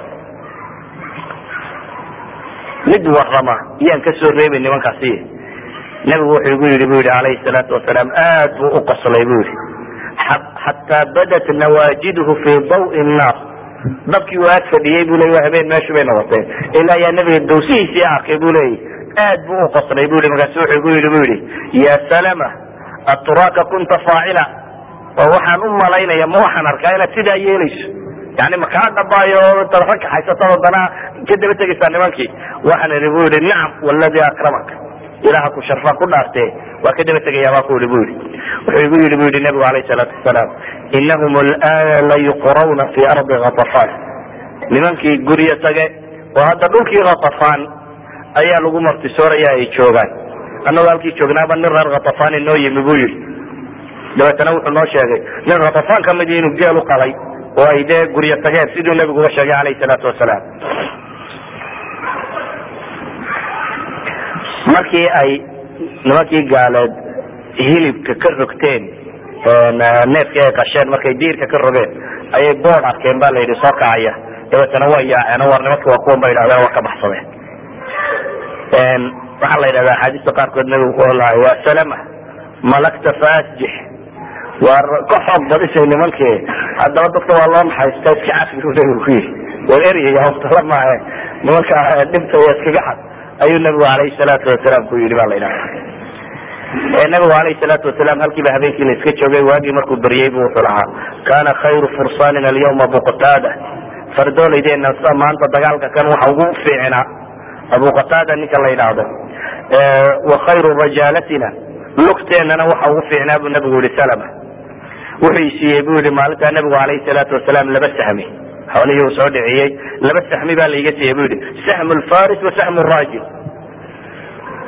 mid warama iyaan ka soo reebay nimankaasi. Nabigu wuxuu igu yidhi bu yihi calayhi salaatu wasalaam aad buu u qoslay bu yihi xataa badat nawaajiduhu fi dawi nnaar dabkii uu aad fadhiyey bu ley habeen meeshu bay noqoteen ilaa yaa nabiga dawsihiisii arkay bu leeyay aad buu u qoslay bu i markaasu wuxuu igu yidhi bu yihi ya salama aturaaka kunta faacila oo waxaan u malaynaya ma waxaan arkaa inaad sidaa yeelayso yani makaa dhabaayo intaad rag kaxaysato haddana ka daba tegaysaa nimankii. Waxaan idhi bu yihi nacam waladii akramaka ilaha ku sharfa ku dhaarte waa ka daba tegaya baa ku yihi bu yihi wuxuu igu yihi bu yihi nabigu alayh salaatu wasalaam inahum alana layuqrawna fi ardi katafan nimankii guryo tage oo hadda dhulkii katafan ayaa lagu martisooraya ay joogaan. Annagoo halkii joognaaba nin reer katafan inoo yimi bu yihi dabeetana wuxuu noo sheegay nin katafan ka mid inuu geel u qalay oo ay dee guryo tageen siduu nabigu uga sheegay alayh salaatu wasalaam. Markii ay nimankii gaaleed hilibka ka rogteen neefkii ay qasheen markay diirka ka rogeen ayay bood arkeen ba la yidhi soo kacaya dabeetana waa yaaceen war nimanki waa kuwan ba yidhahdeen waa ka baxsadeen. Waxaa la yidhahda axaadiista qaarkood nabigu ku olahay waa salama malagta faasjix waa ka xoog badisay nimankii. Haddaba dadka waa loo naxaystaa iska cafi u nabigu ku yidhi war eryaya hoftala maahe. Nimanka dhibta iyo iskaga xad ayuu nabigu alayhi salaatu wasalaam ku yidhi ba la yidhahda nabigu alayhi salaatu wasalaam halkiiba habeenkii la iska joogay waagii markuu beryey bu wuxuu lahaa kana khayru fursaanina alyawma buqtaada fardoolaydeena maanta dagaalka kan waxa ugu fiicnaa abu qataada ninka la yidhaahdo wa khayru rajaalatina lugteennana waxa ugu fiicnaa buu nabigu yihi salama wuxuu isiiyey bu yihi maalintaa nabigu alayhi salaatu wasalaam laba sahmi. Xoolihii soo dhiciyey laba sahmi baa laiga siiyey bu yihi sahmu lfaris wa sahmu raajil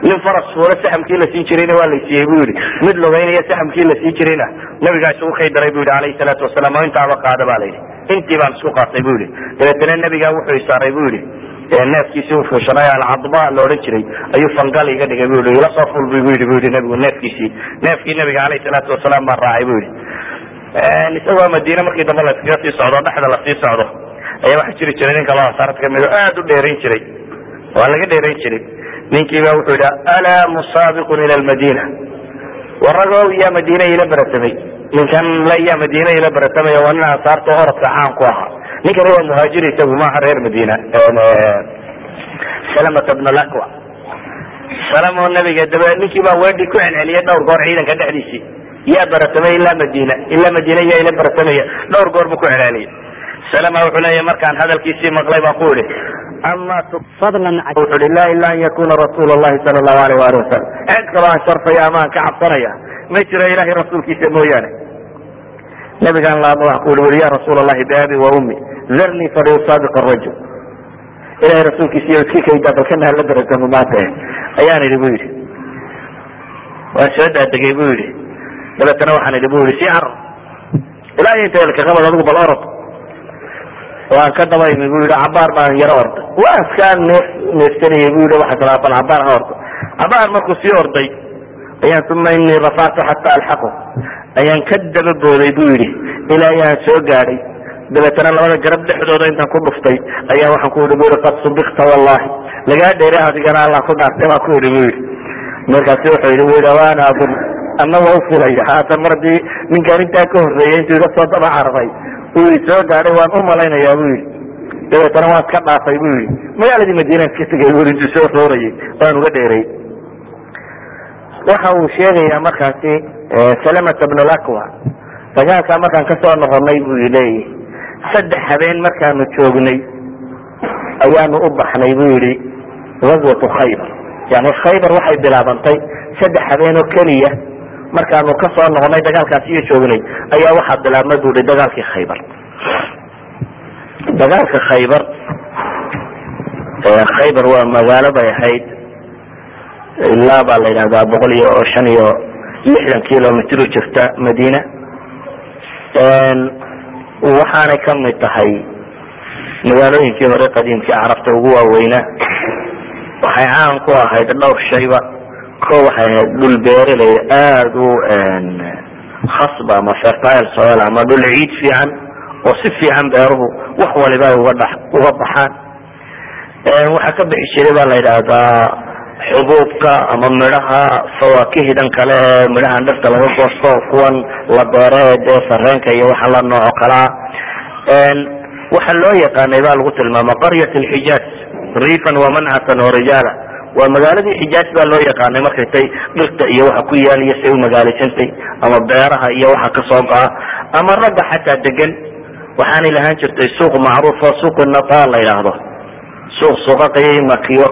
nin faras fuula saxamkii la siin jirayna waa laysiiyey bu yihi mid lugaynaya saxamkii la siin jirayna nabigaa isugu kaydaray bu yihi alayhi salaatu wasalaam oo intaaba qaada ba la yidhi. Intii baan isku qaatay bu yihi dabeetana nabigaa wuxuu isaaray bu yihi neefkiisii u fuushanay alcadba la odhan jiray ayuu fangal iga dhigay bu yihi ila soo ful bu yihi bu yihi nabigu neefkiisii. Neefkii nabiga alayhi salaatu wasalaam baan raacay bu yihi isagoo madiine markii dambe la iskaga sii socdo dhexda la sii socdo ayaa waxa jiri jiray ninka loo asaarad ka mid oo aad u dheerayn jiray. Waa laga dheerayn jiray. Ninkii ba wuxuu yidhi alaa musaabiqun ila lmadina waragow yaa madiine ila beratamay ninkan la yaa madiine ila beratamay waa nin ansaarta orodka caan ku ahaa. Ninkani waa muhaajir isagu maaha reer madiina salamata bn lakwa. Salamo nabiga daba ninkii baa weedhi ku celceliyay dhowr goor ciidanka dhexdiisii yaa beratamay ilaa madiina ilaa madiina yaa ila beratamaya dhowr goor buu ku celceliyay salama wuxuu leeyahy markaan hadalkiisii maqlay baan ku idhi ama fadlan wuxu uhi la ila an yakuna rasuul llahi sala allahu alayh waali wasalam cid kaloo aan sharfaya ama aan ka cabsanaya. Ma jiro ilahay rasuulkiisa mooyaane. Nabigaan laama wax ku ui ui ya rasuul allahi biabi wa ummi. Zarnii falyusaabiq arajul ilahay rasuulkiisa iyo iska kaydaa balkana hala beratamo maanta. Ayaan idhi bu yidhi. Waan soo daadegay bu yidhi dabeetana waxaan idhi bu yidhi si carar ilaa iyo inta elkaqabad adigu bal orod. Waan ka daba imi bu yidhi cabaar baan yaro orday waa iskaa neef neefsanayay bu yidhi waxaa talaa bal cabaar ha ordo. Cabaar markuu sii orday ayaan uma inii rafactu xata alxaqu. Ayaan ka daba booday bu yidhi ilaa ayaan soo gaadhay. Dabeetana labada garab dhexdooda intaan ku dhuftay ayaa waxaan ku ihi bu i qad subikta wallahi lagaa dheere adigana allah ku dhaartay baan ku ihi bu yidhi. Markaasi wuxuu yidhi bu yidhi waana adun anna waa ufilaya haatan mar haddii ninkaan intaa ka horreeyay intuu iga soo daba carfay uu i soo gaadhay waan u malaynayaa bu yidhi dabeetana waan iska dhaafay bu yidhi magaaladii madiinaan ka tegay bu intuu soo roorayay waan uga dheeray waxa uu sheegayaa markaasi salamata bn lakwa dagaalkaa markaan ka soo noqonay buu leeyahy saddex habeen markaanu joognay ayaanu u baxnay bu yihi gazwatu khaybar. Yani khaybar waxay bilaabantay saddex habeen oo keliya markaanu ka soo noqonay dagaalkaasi iyo joognay ayaa waxaa bilaabmay bu i dagaalkii khaybar. Dagaalka khaybar khaybar waa magaalo bay ahayd ilaa baa la yidhahdaa boqol iyo shan iyo lixdan kilomitr jirta madiina. Waxaanay ka mid tahay magaalooyinkii hore qadiimkii carabta ugu waaweynaa waxay caan ku ahayd dhowr shayba ko waxay ahayd dhul beeraley aada u khasba ama fertile soil ama dhul ciid fiican oo si fiican beeruhu wax waliba ay uga dha uga baxaan. Waxaa ka bixi jiray baa la yidhaahdaa xubuubka ama midhaha fawaakihidan kale ee midhahan dhirta laga goosto kuwan la beere dee sareenka iyo waxa la nooco kalaa waxa loo yaqaanay baa lagu tilmaama qaryat lxijaaz riifan wamancatan oo rijaala waa magaaladii xijaaz baa loo yaqaanay markay tay dhirta iyo waxa ku yaal iyo say umagaalaysantay ama beeraha iyo waxa ka soo go'a ama ragga xataa degan waxaanay lahaan jirtay suuq macruuf oo suuq nataan la yidhaahdo. Suuq suuqaqay makiyo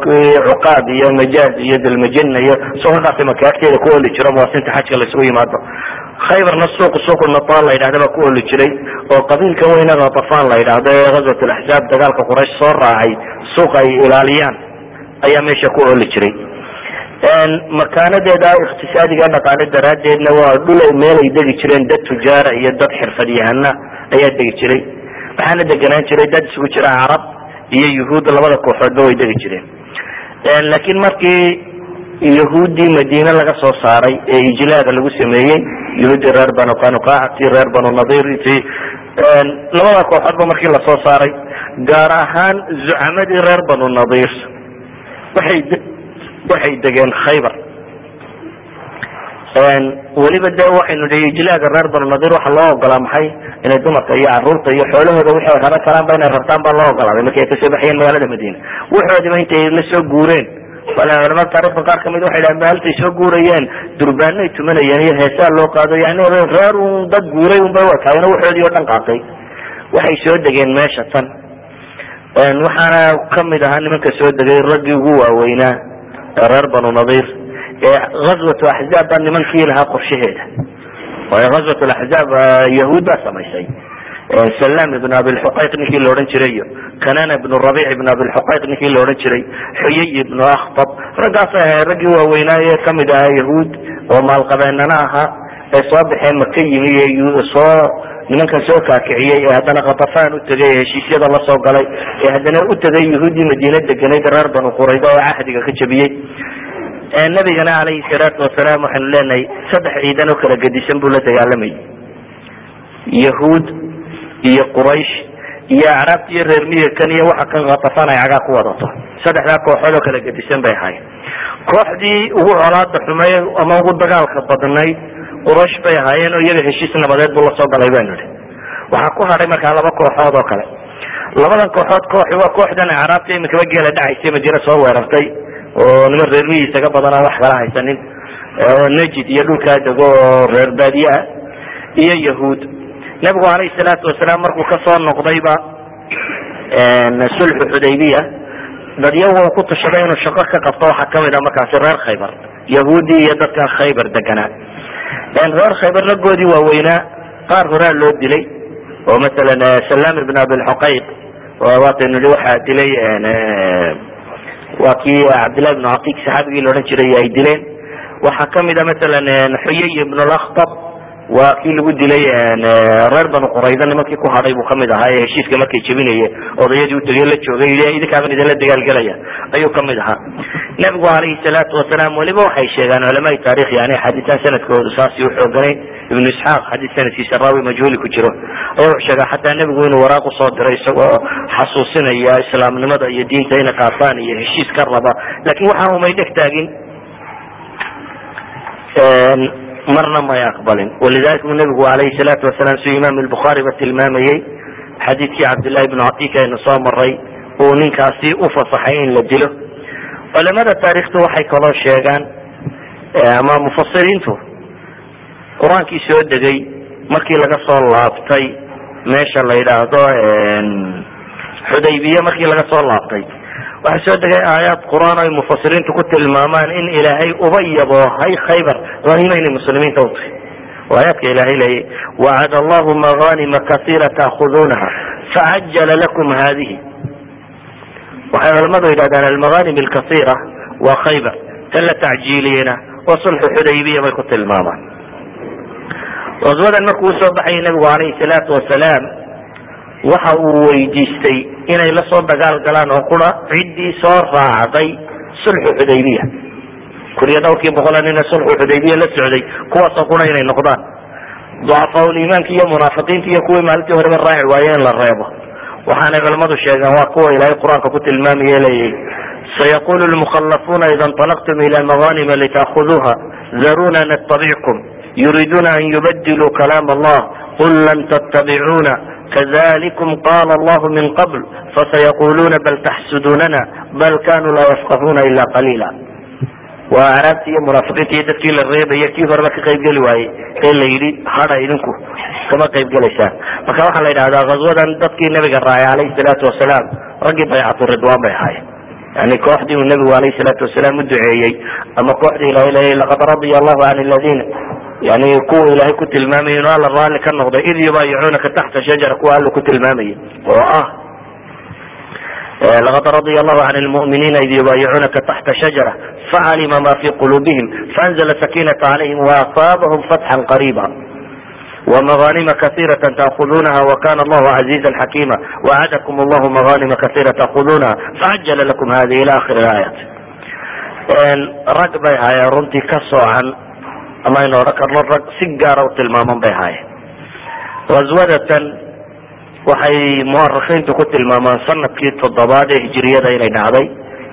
cuqaad iyo majaaz iyo dalmajina iyo suuqaqaasi maki agteeda ku oli jiro muwasinta xajka laisugu yimaado. Khaybarna suuq suuq nataan la yidhahda baa ku oli jiray oo qabiilka weyne khatafan la yidhahdo ee ghazwat laxzaab dagaalka quraysh soo raacay suuq ay ilaaliyaan ayaa meesha ku oli jiray. Makaanadeeda iqtisaadiga dhaqaale daraadeedna waa dhul meel ay degi jireen dad tujaara iyo dad xirfadyahana ayaa degi jiray. Waxaana deganaan jiray dad isugu jira carab iyo yuhuud labada kooxoodba way degi jireen. Laakiin markii yahuuddii madiine laga soo saaray ee ijlaada lagu sameeyey yahuuddii reer banu qanuqaac tii reer banu nadir ti labada kooxoodba markii la soo saaray gaar ahaan zucamadii reer banu nadir waxay waxay degeen khaybar. Weliba de waxaynu dhi ijlaaga reer banu nadir waxa loo ogolaa maxay inay dumarka iyo carruurta iyo xoolahooda wixii ay raran karaanba inay rartaan baa loo ogolaaday markii ay ka soo baxayeen magaalada madiina. Waxoodiba intay la soo guureen. Culamada taarikhda qaar ka mid waxay dhahan maalintay soo guurayeen durbaanay tumanayeen iyo heesaa loo qaado yani reer un dad guuray unbay wataayeen waxoodii oo dhan qaatay. Waxay soo degeen meesha tan waxaana ka mid ahaa nimanka soo degay raggii ugu waaweynaa reer banu nadir azwat axzaab baa nimankii lahaa qorshaheeda. Waayo azwat axzaab yahuud baa samaysay. Salam ibn abilxuqayq ninkii la jiray iyo kanana ibn rabic ibn abilxuqayq ninkii la jiray xuyay ibnu akhtab. Raggaasay ahay raggii waaweynaaye ka mid ahaa yahuud oo maalqabeenana ahaa ee soo baxeen maka yimi ee soo nimankan soo kaakiciyey ee haddana khatafaan u tegay ee heshiisyada la soo galay ee haddana u tegay yahuuddii madiine deganayd banu qurayda oo cahdiga ka jabiyey. Nabigana calayhi salaatu wasalaam waxaynu leenahay saddex ciidan oo kala gedisan buu la dagaalamayay yahuud iyo quraysh iyo acraabta iyo reer miyirkan iyo waxa kan khatafaan ay cagaa ku wadato. Saddexdaa kooxood oo kala gedisan bay ahaayeen. Kooxdii ugu colaada xumay ama ugu dagaalka badnayd quraysh bay ahaayeen oo iyaga heshiis nabadeed buu la soo galay banu ihi waxaa ku hadhay markaa laba kooxood oo kale. Labadan kooxood kooxi waa kooxdan acraabta imikaba geela dhacaysa madiine soo weerartay oo niman reer miyisaga badan aan wax kala haysanin najid iyo dhulkaa dego oo reer baadiye ah iyo yahuud. Nabigu alayhi salaatu wasalaam markuu ka soo noqdayba sulxu xudaybiya dadyagu ku tashaday inuu shaqo ka qabto waxaa ka mid ah markaasi reer khaybar yahuudi iyo dadkan khaybar deganaa reer khaybar raggoodii waaweynaa qaar horaa loo dilay oo masalan salam ibn abilxuqayq waataynu waxaa dilay waa kii cabdillahi ibnu catiq saxaabigii la odhan jiray ay dileen. Waxaa ka mid a masalan xuyay ibn laktab waa kii lagu dilay reer banu qurayda nimankii ku hadhay buu ka mid ahaa ee heshiiska markay jebinaye odayadii utagey la joogay yii idinkaaban idinla dagaalgelaya ayuu ka mid ahaa. Nabigu alayhi salaatu wasalaam weliba waxay sheegaan culamaai taarikh yani xadiitaan sanadkoodu saasi uxooganayn ibnu isxaaq xadiis sanadkiisa raawi majhuuli ku jiro. Ayaa wuxuu sheegaa xataa nebigu inuu waraaq u soo diray isagoo xasuusinaya islaamnimada iyo diinta inay qaataan iyo heshiis ka raba. Lakin waxaan umay taagin marna may aqbalin. Walidalika u nebigu alayhi salaatu wasalaam siduu imaam albukhaari ba tilmaamayey. Xadiidkii cabdillahi ibnu catika aynu soo maray uu ninkaasi u fasaxay in la dilo. Culamada taarikhtu waxay kaloo sheegaan ama mufasiriintu qur'aankii soo degay markii laga soo laabtay meesha la yidhaahdo xudaybiye markii laga soo laabtay waxaa soo degay aayaad qur'aan ay mufasiriintu ku tilmaamaan in ilaahay uba yaboohay khaybar. Hanima inay muslimiinta utahay aayaadka ilaahay leeyay wacad allahu maganima kaiira taakuduunaha facajala lakum hadihi waxay culamadu yidhahdaan almaganim alkaiira waa khaybar. Tan la tacjiiliyena waa sulxu xudaybiya bay ku tilmaamaan. Qaswadan markuu u soo baxayay nabigu alayhi salaatu wasalaam waxa uu weydiistay inay la soo dagaal galaan oo qura ciddii soo raacday sulxu xudaybiya kuriya dhowrkii boqola nina sulxu xudaybiya la socday kuwaasoo qura inay noqdaan. Ducafaaul iimaanki iyo munaafiqiinta iyo kuwii maalintii horeba raaci waaye in la reebo. Waxaanay culamadu sheegeen waa kuwa ilaahay qur'aanka ku tilmaamaya leeyahy sayaqulu lmukhalafuuna ida inطalaqtum ila maganima litaakuduuha daruna natabickum yuriduna an yubadiluu kalaam allah qul lan ttabicuna kذلكم قال الله من قبل فسيقولون بل تxsdوننا بل كانوا laa يفقهوna إلا قليلا waa araabti iyo munaafiqiinta iyo dadkii la reebaya kii horeba ka qayb geli waayey ee la yidhi hada idinku kama qayb gelaysaan marka waxaa la yidhahdaa ghazwadan dadkii nabiga raacay alayhi salaatu wasalaam raggii baycatu ridwan bay ahaayeen yani kooxdii uu nabigu alayhi salaatu wasalaam u duceeyey ama kooxdii ilahay leeyay laqad radiya allahu can aladiina yani kuwa ilaahay ku tilmaamayay inu alla raalli ka noqday id yubaayicunaka taxta shajara kuwa alla ku tilmaamayay oo ah laqad radia allahu can lmu'miniina id yubaayicunaka taxta shajara facalima ma fi qulubihim faanzla sakinata calayhim waasaabahum fatxan qariiba ومغانم كثيرة تأخذونها وكان الله عزيزا حكيما وعدكم الله مغانم كثيرة تأخذونها فعجل لكم هذه إلى آخر الآيات rag bay haayeen runtii ka soocan ama aynu odhan karno rag si gaara u tilmaaman bay haayeen ghaswadatan waxay muarikiintu ku tilmaamaan sannadkii toddobaad ee hijiriyada inay dhacday.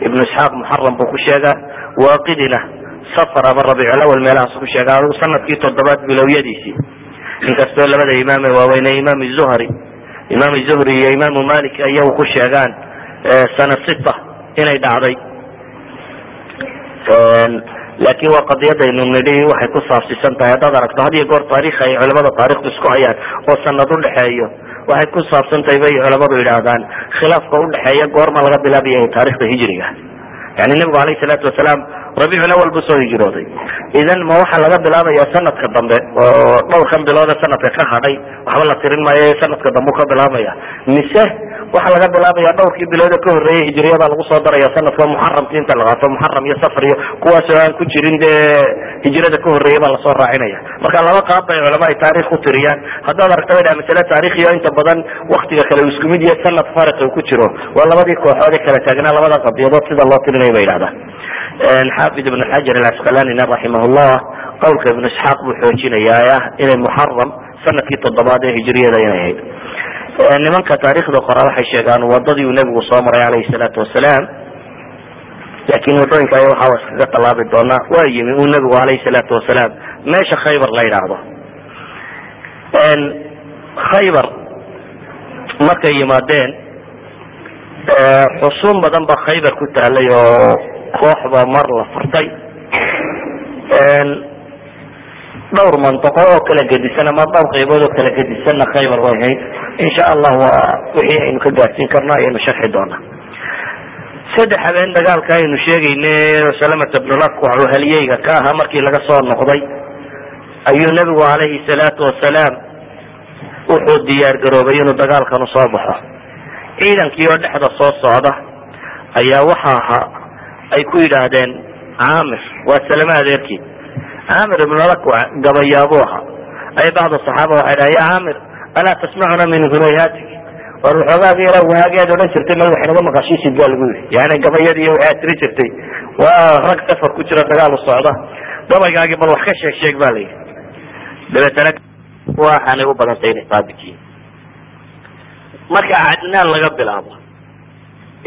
Ibnu isxaaq muxaram buu ku sheegaa waaqidina safar ama rabiiculawal meelahaas ku sheegaa adigu sannadkii toddobaad bilowyadiisii. Inkastoo labada imaame waaweyne imaam zuhri imaam zuhri iyo imaamu malik ayagu ku sheegaan sana sita inay dhacday laakin waa qadiyadaynu nidhi waxay ku saabsiisan tahay haddaad aragto had iyo goor taarikh ay culamada taarikhdu isku hayaan oo sanad udhexeeyo waxay ku saabsan tahay bay culamadu yidhaahdaan khilaafka udhexeeya goorma laga bilaabaya taarikhda hijriga. Yani nebigu alayhi salaatu wasalaam rabiicul awal buu soo hijrooday. Idan ma waxaa laga bilaabaya sanadka dambe oo dhowrkan biloode sanadka ka hadhay waxba la tirin maayo sanadka dambe ka bilaabaya. Mise waxaa laga bilaabaya dhowrkii biloode ka horreeyay hijriyada lagu soo daraya sanadka muxaramki inta la muxaram iyo safar iyo kuwaasoo aan ku jirin dee hijrada ka horreeya baa la soo raacinaya. Marka laba qaab bay culama ay taarikh ku tiriyaan. Haddaad aragta bay dhaha masale taarikhiyo inta badan waktiga kale uu isku sanad fariq uu ku jiro. Waa labadii kooxood ee kala taagnaa labada qadiyadood sida loo tirinaya bay yidhahdaan xaafid ibn xajar alcasqalanina raximahullah qawlka ibnu isxaaq buu xoojinayaa ah inay muxaram sannadkii toddobaad ee hijriyada inay ahayd nimanka taarikhda qora waxay sheegaan wadadii uu nebigu soo maray alayhi salaatu wasalaam. Laakin waddooyinka ay waxaa iskaga tallaabi doonaa waa yimi uu nebigu alayhi salaatu wasalaam. Meesha khaybar la yidhaahdo. Khaybar markay yimaadeen xusuun badan ba khaybar ku taalay oo kooxba mar la furtay. Dhowr mantiqo oo kala gedisan ama dhowr qaybood oo kala gedisanna khaybar way ahayd insha allah waa wixii aynu ka gaadsiin karno ayaynu sharxi doonaa. Saddex habeen dagaalka aynu sheegayne salamata bnulakwac oo halyeyga ka ahaa markii laga soo noqday. Ayuu nebigu calayhi salaatu wasalaam wuxuu diyaar garoobay inuu dagaalkan u soo baxo. Ciidankii oo dhexda soo socda ayaa waxa ahaa ay ku yidhaahdeen camir waa salame adeerkii camir ibnulakwac gabayaabuu ahaa. Ay bacda saxaaba waxay dhaha ya camir alaa tasmacuna min hunayhatik war waxoogaagi yara wahaageed odhan jirtay ma wax naga maqashiisid baa lagu yidhi yani gabayadii waxaad tiri jirtay waa rag safar ku jira dagaal u socda. Gabaygaagi bal wax ka sheeg sheeg ba la yidhi. Dabeetana waxaanay u badantay inay saabit yihiin marka cadnaan laga bilaabo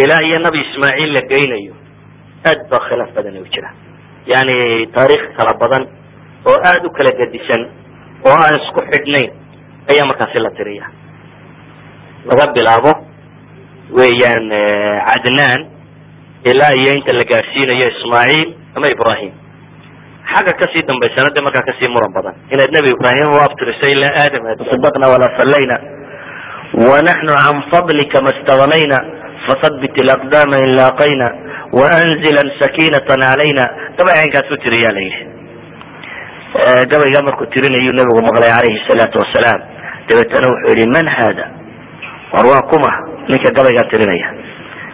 ilaa iyo nabi ismaaciil la geynayo aad baa khilaaf badan u jira. Yani taariikh kala badan oo aada u kala gedisan oo aan isku xidhnayn ayaa markaasi la tiriya laga bilaabo weeyaan cadnaan ilaa iyo inta la gaadhsiinayo ismaaciil ama ibrahim xagga ka sii dambaysana de markaa ka sii muran badan. Inaad nebi ibrahim u abtiriso ilaa aadam sadaqna walaa sallayna. Wanaxnu can fadlika ma stagnayna fasabit alaqdama in laaqayna. Waanzilan sakinatan calayna gabay caynkaas u tiriyaa la yidhi. Gabaygaa markuu tirinayuu nabigu maqlay calayhi salaatu wasalaam dabeetana wuxuu yihi man hada war waa kuma. Ninka gabaygaa tirinaya.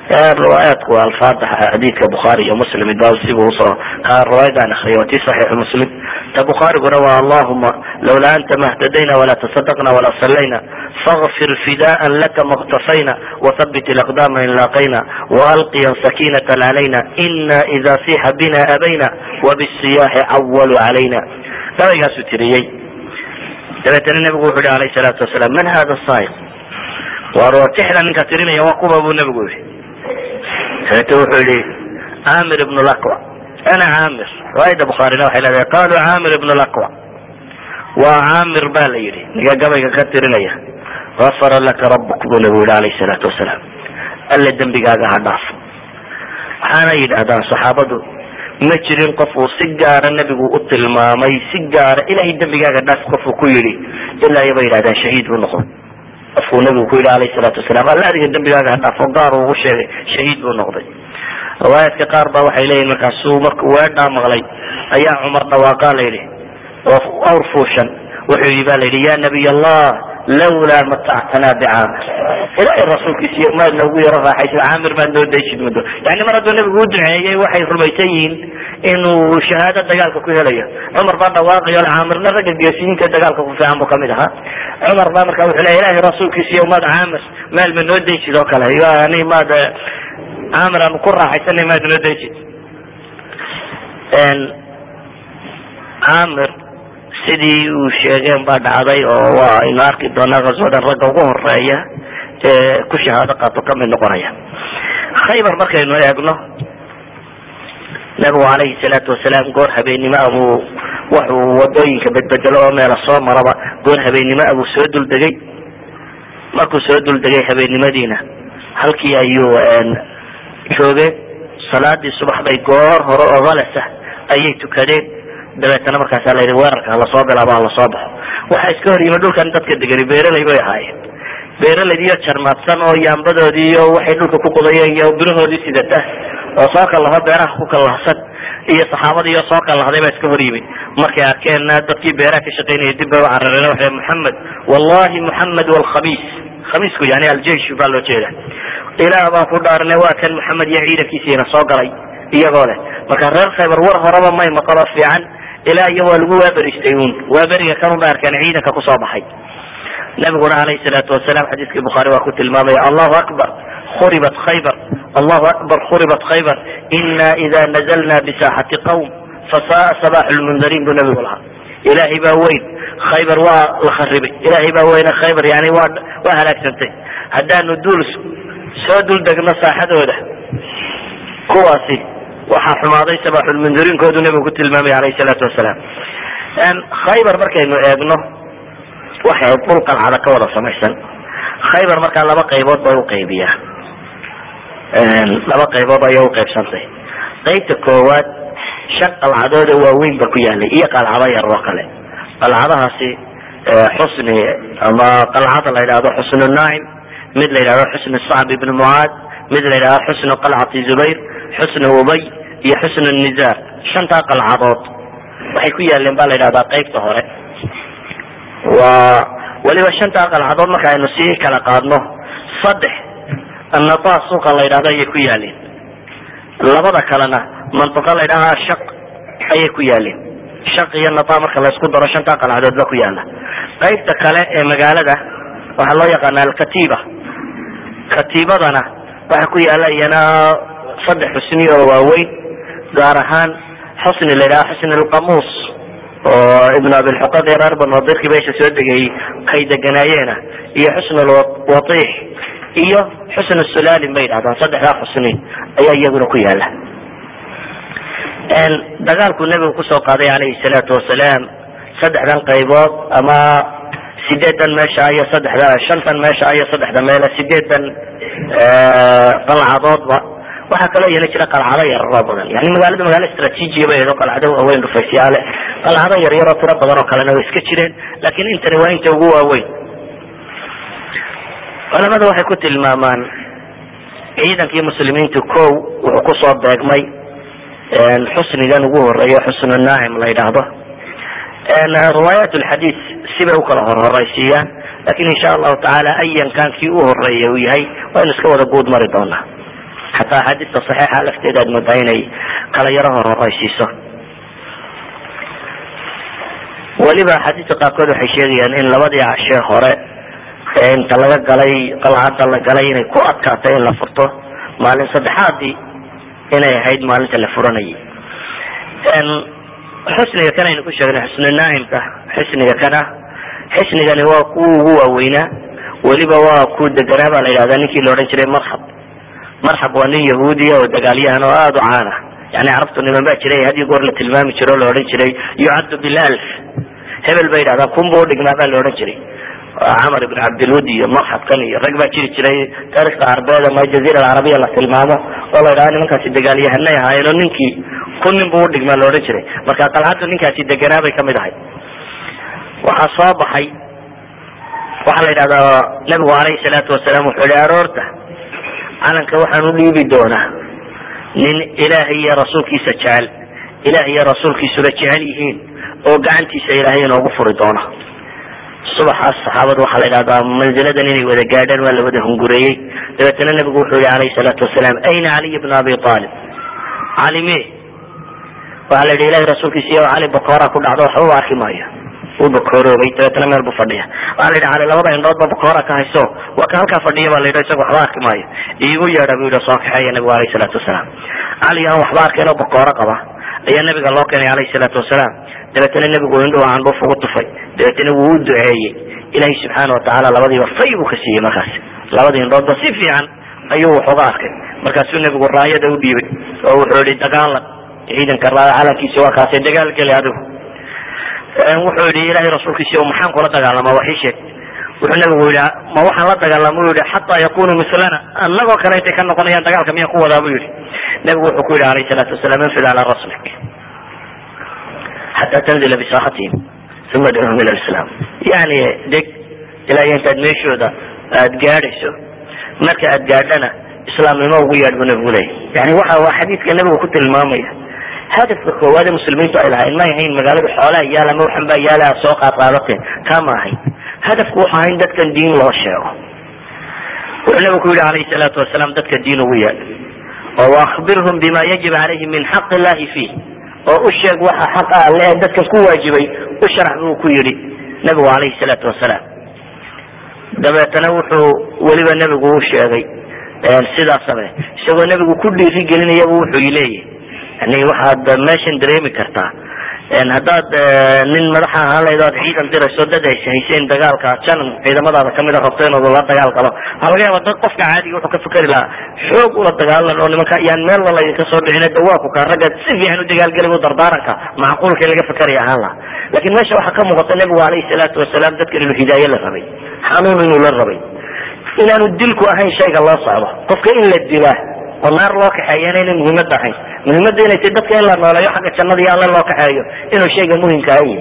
Riwaayaadku alfaada xadiidka bukhaari iyo muslim ba sibu u soo riwaayadaan akriya waa ti saxiixu muslim. Ta bukhaariguna waa allahuma lawla anta ma htadayna walaa tasadaqna walaa sallayna fagfir fidaan laka maktafayna wathabit alaqdama in laaqayna waalqiyan sakinata calayna ina ida sixa bina abayna wabisiyaaxi cawalu calayna gabaygaasuu tiriyey dabeetana nabigu wuxu yihi alayh salaatu wasalaam man hada saaiq war tixda ninka tirinaya waa kuma buu nabigu yihi dabeete wuxuu yihi camir ibn laqwa ana camir riwaayada bukhaarina waxay leedahay qalu camir ibn laqwa waa camir ba la yidhi ninka gabayga ka tirinaya. Gafara laka rabuk buu nabigu yihi alayh salaatu wasalaam. Alle dembigaaga ha dhaafo. Waxaana yidhahdaan saxaabadu ma jirin qof uu si gaara nebigu u tilmaamay si gaara ilahay dembigaaga dhaaf qofuu ku yidhi ilaa iyo bay yidhahdaan shahiid buu noqday. Qofkuu nabigu ku yidhi alayh salaatu wasalaam alla adiga dembigaaga ha dhaafo gaar uu ugu sheegay shahiid buu noqday. Riwaayaadka qaar ba waxay leeyihiin markaasuu markuu weedhaa maqlay ayaa cumar dhawaaqaa la yidhi oo awr fuushan wuxuu yidhi ba la yidhi ya nabiy allah lawlaa matactanaa bicaamir ilaahay rasuulkiisa iyo maad noogu yaro raaxaysa caamir maad noo daysid muddo yani mar hadduu nabigu u duceeyey waxay rumaysan yihiin inuu shahaado dagaalka ku helayo cumar baa dhawaaqayo caamirna ragga geesiyiinta dagaalka ku fiican buu ka mid ahaa cumar baa marka wuxuu leya ilahay rasuulkiisa iyo maad caamir meel ma noo daysid oo kale yani maad caamir aanu ku raaxaysanay maad noo daysid caamir sidii uu sheegeen baa dhacday oo waa aynu arki doonaa kaswadan ragga ugu horreeya ee ku shahaado qaato ka mid noqonaya. Khaybar markaynu eegno nabigu calayhi salaatu wasalaam goor habeennimo abuu wuxuu waddooyinka bedbedelo oo meela soo maraba goor habeennimo abuu soo duldegay. Markuu soo duldegay habeennimadiina halkii ayuu joogeen. Salaadii subax bay goor hore oo halasa ayay tukadeen dabeetana markaasa la yidhi weerarka halasoo bilaabo halasoo baxo. Waxaa iska hor yimi dhulkan dadka degani beeraley bay ahaayeen. Beeraleydiiyo jarmaadsan oo yaambadoodii iyo waxay dhulka ku qodayeen iyo birahoodii sidata oo soo kallaho beeraha ku kallahsan iyo saxaabadii iyo soo kallahday baa iska hor yimi markay arkeen dadkii beeraha ka shaqaynaya dib bay u carareen waxay moxamed wallahi moxamed walkhamiis khamiisku yani aljeish baa loo jeeda ilaah baan ku dhaaranay waa kan moxamed iyo ciidankiisiina soo galay iyagoo leh. Marka reer khaybar war horeba may maqalo fiican ilaa iyo waa lagu waaberistay un waaberiga kanun ba arkeen ciidanka ku soo baxay. Nabiguna alayhi salaatu wasalaam xadiiskii bukhaari waa ku tilmaamaya allahu akbar khuribat khaybar allahu akbar khuribat khaybar ina ida nazalna bisaaxati qawm fasaa sabax lmundariin buu nabigu lahaa. Ilaahay baa weyn khaybar waa la kharibay. Ilaahay baa weyne khaybar yani waa waa halaagsantay. Haddaanu duul soo dul degno saaxadooda kuwaasi waxaa xumaaday sabaxulmundariinkoodu nabigu ku tilmaamay alayhi salaatu wasalaam. Khaybar markaynu eegno waxay dhul qalcada ka wada samaysan. Khaybar markaa laba qaybood bay uqaybiyaa laba qaybood ayay uqaybsantay qaybta koowaad shan qalcadood oo waaweyn ba ku yaalay iyo qalcado yar oo kale. Qalcadahaasi xusni ama qalcada la yidhahdo xusnu naacim mid la yidhahdo xusnu sacb ibn mucaad mid la yidhahdo xusnu qalcati zubayr xusnu ubay iyo xusnu nizaar shantaa qalcadood. Waxay ku yaaleen ba la yidhahdaa qaybta hore. Waa weliba shantaa qalcadood marka aynu sii kala qaadno saddex annata suuqa la yidhahdo ayay ku yaaleen labada kalena mantiqa la yidhahda shaq ayay ku yaaleen shaq iyo nata marka laysku daro shantaa qalcadood ba ku yaalla qaybta kale ee magaalada waxaa loo yaqaana alkatiba katiibadana waxaa ku yaalla iyana saddex xusni oo waaweyn gaar ahaan xusni la yidhaha xusni alqamuus oo ibn abilxuqad reer banu dirki meesha soo degayey kay deganaayeena iyo xusn lwatiix iyo xusn sulalin bay yidhahdaan saddexdaa xusni ayaa iyaguna ku yaalla dagaalkuu nebigu ku soo qaaday calayhi salaatu wasalaam saddexdan qaybood ama sideedan meesha iyo saddexda shantan meesha iyo saddexda meele sideedan qalcadoodba waxaa kaloo yeeli jira qalcado yararoo badan. Yani magaalada magaalo istraatiijiya edo qalcado waaweyn dhufaysyaale qalcado yaryaroo tiro badan oo kalena way iska jireen laakiin intani waa inta ugu waaweyn. Culamada waxay ku tilmaamaan ciidankii muslimiintu ko wuxuu ku soo beegmay xusnigan ugu horreeya xusnu naacim la yidhaahdo riwaayat lxadiis sibay u kala horhoraysiiyaan laakiin insha allahu tacaala ayan kan kii u horreeya uu yahay waynu iska wada guud mari doonaa. Xataa axaadiista saxiixa lafteeda aad moodaa inay kala yaro horhoraysiiso. Weliba axaadiista qaarkood waxay sheegayaan in labadii cashee hore inta laga galay qalcadda la galay inay ku adkaatay in la furto maalin saddexaadii inay ahayd maalinta la furanayay xusniga kan aynu ku sheegnay xusnu naaimka xisniga kana. Xisnigani waa kuwa ugu waaweynaa. Weliba waa ku deganaa baa la yidhahdaa ninkii la odhan jiray marxab marxab waa nin yahuudiya oo dagaalyahan oo aada u caana yani carabtu niman baa jiray had iyo goor la tilmaami jiro o la odhan jiray yucaddu bilalf hebel bay yidhahdaan kun bu udhigmaa baa la odhan jiray. Camar ibn cabdilwud iyo marxabkan iyo rag baa jiri jiray. Taarikhda carbeed ama jaziira alcarabiya la tilmaamo oo la nimankaasi dagaalyahanay ahaayeen oo ninkii kun nin bu udhigmaa la odhan jiray. Marka qalcaddu ninkaasi deganaa bay ka mid ahay. Waxaa soo baxay waxaa la yidhahdaa nabigu alayhi salaatu wasalaam wuxuu yihi aroorta calanka waxaan u dhiibi doonaa nin ilaahay iyo rasuulkiisa jecel ilaah iyo rasuulkiisuna jecel yihiin oo gacantiisa ilaahay inoogu furi doona subaxaas saxaabadu waxaa la yidhahdaa manziladan inay wada gaadhaan waa la wada hungureeyey. Dabeetana nabigu wuxuu yihi alayhi salaatu wasalaam ayna caliy bna abi aalib cali me. Waxaa la yidhi ilahay rasuulkiisa iyo cali bakoora ku dhacdo waxba u arki maayo. Uu bakooroobay dabeetana meel bu fadhiya. Waxaa la yidhi cali labada indhood ba bakoora ka hayso waa ka halkaa fadhiya ba la yidhi isaga waxba arki maayo. Iigu yeedha bu yidhi soo kaxeeya nabigu alayhi salaatu wasalaam. Cali aan waxba arkayn oo bakooro qaba. Ayaa nabiga loo keenay alayhi salaatu wasalaam dabeetana nebigu indhuhu candhuuf ugu tufay. Dabeetana wuu u duceeyey. Ilaahay subxaana watacaala labadiiba fay buu ka siiyey markaas. Labadii indhoodba si fiican ayuu wax uga arkay. Markaasuu nebigu raayada u dhiibay oo wuxuu yihi dagaalan ciidanka raaya calankiisa waa kaasay dagaal geli adigu wuxuu yihi ilahay rasuulkiisi maxaan kula dagaalamaa wax ii sheeg. Wuxuu nabigu yihi ma waxaan la dagaalama yihi xataa yakunu mislana. Anagoo kale ka noqonayaan dagaalka miyaan ku wadaa? Bu yihi nabigu wuxuu ku yihi alayhi salaatu wasalaam infid calaa raslik xataa tanzila bisaakhatihim uma adcuhum ila lislaam yani deg ilaa intaad meeshooda aad gaadhayso marka aad gaadhana islaamnimo ugu yeedh buu nabigu leeyay yani waxa waa xadiidka nabigu ku tilmaamaya hadafka koowaad ee muslimiintu ay lahayn may ahayn magaalada xoolaha yaal ama waxan baa yaalla aad soo qaadqaadateen taa ma ahayn hadafku wuxu ahayn dadkan diin loo sheego wuxuu nabigu ku yihi alayhi salaatu wasalaam dadka diin ugu yeedh oo waakbirhum bima yajib calayhim min xaq illahi fiih oo u sheeg waxa xaqa alle ee dadkan ku waajibay u sharax buu ku yidhi nabigu alayhi salaatu wasalaam dabeetana wuxuu weliba nebigu u sheegay sidaa same isagoo nebigu ku dhiiri gelinayaba wuxuu leeyahy yani waxaad meeshan dareemi kartaa haddaad nin madaxa ahaan lahayd o ad ciidan dirayso dad ay hayseen dagaalka janan ciidamadaada kamida rabto inuu la dagaal galo waxaa laga yaaba dad qofka caadiga wuxuu ka fikeri lahaa xoog ula dagaalan oo nimanka yaan meel la laydinka soo dhicin dawaaku ka ragga si fiican u dagaalgeli bu dardaaranka macquulka laga fikeri ahaan lahaa laakiin meesha waxaa ka muuqata nebigu alayhi salaatu wasalaam dadkan inuu hidaaye la rabay xanuun inuu la rabay. Inaanu dilku ahayn shayga loo socdo qofka in la dilaa oo naar loo kaxeeyana inay muhiimad ahayn muhiimada inay tay dadka in la nooleeyo xagga jannada iyo alle loo kaxeeyo inuu shayga muhimka a yahy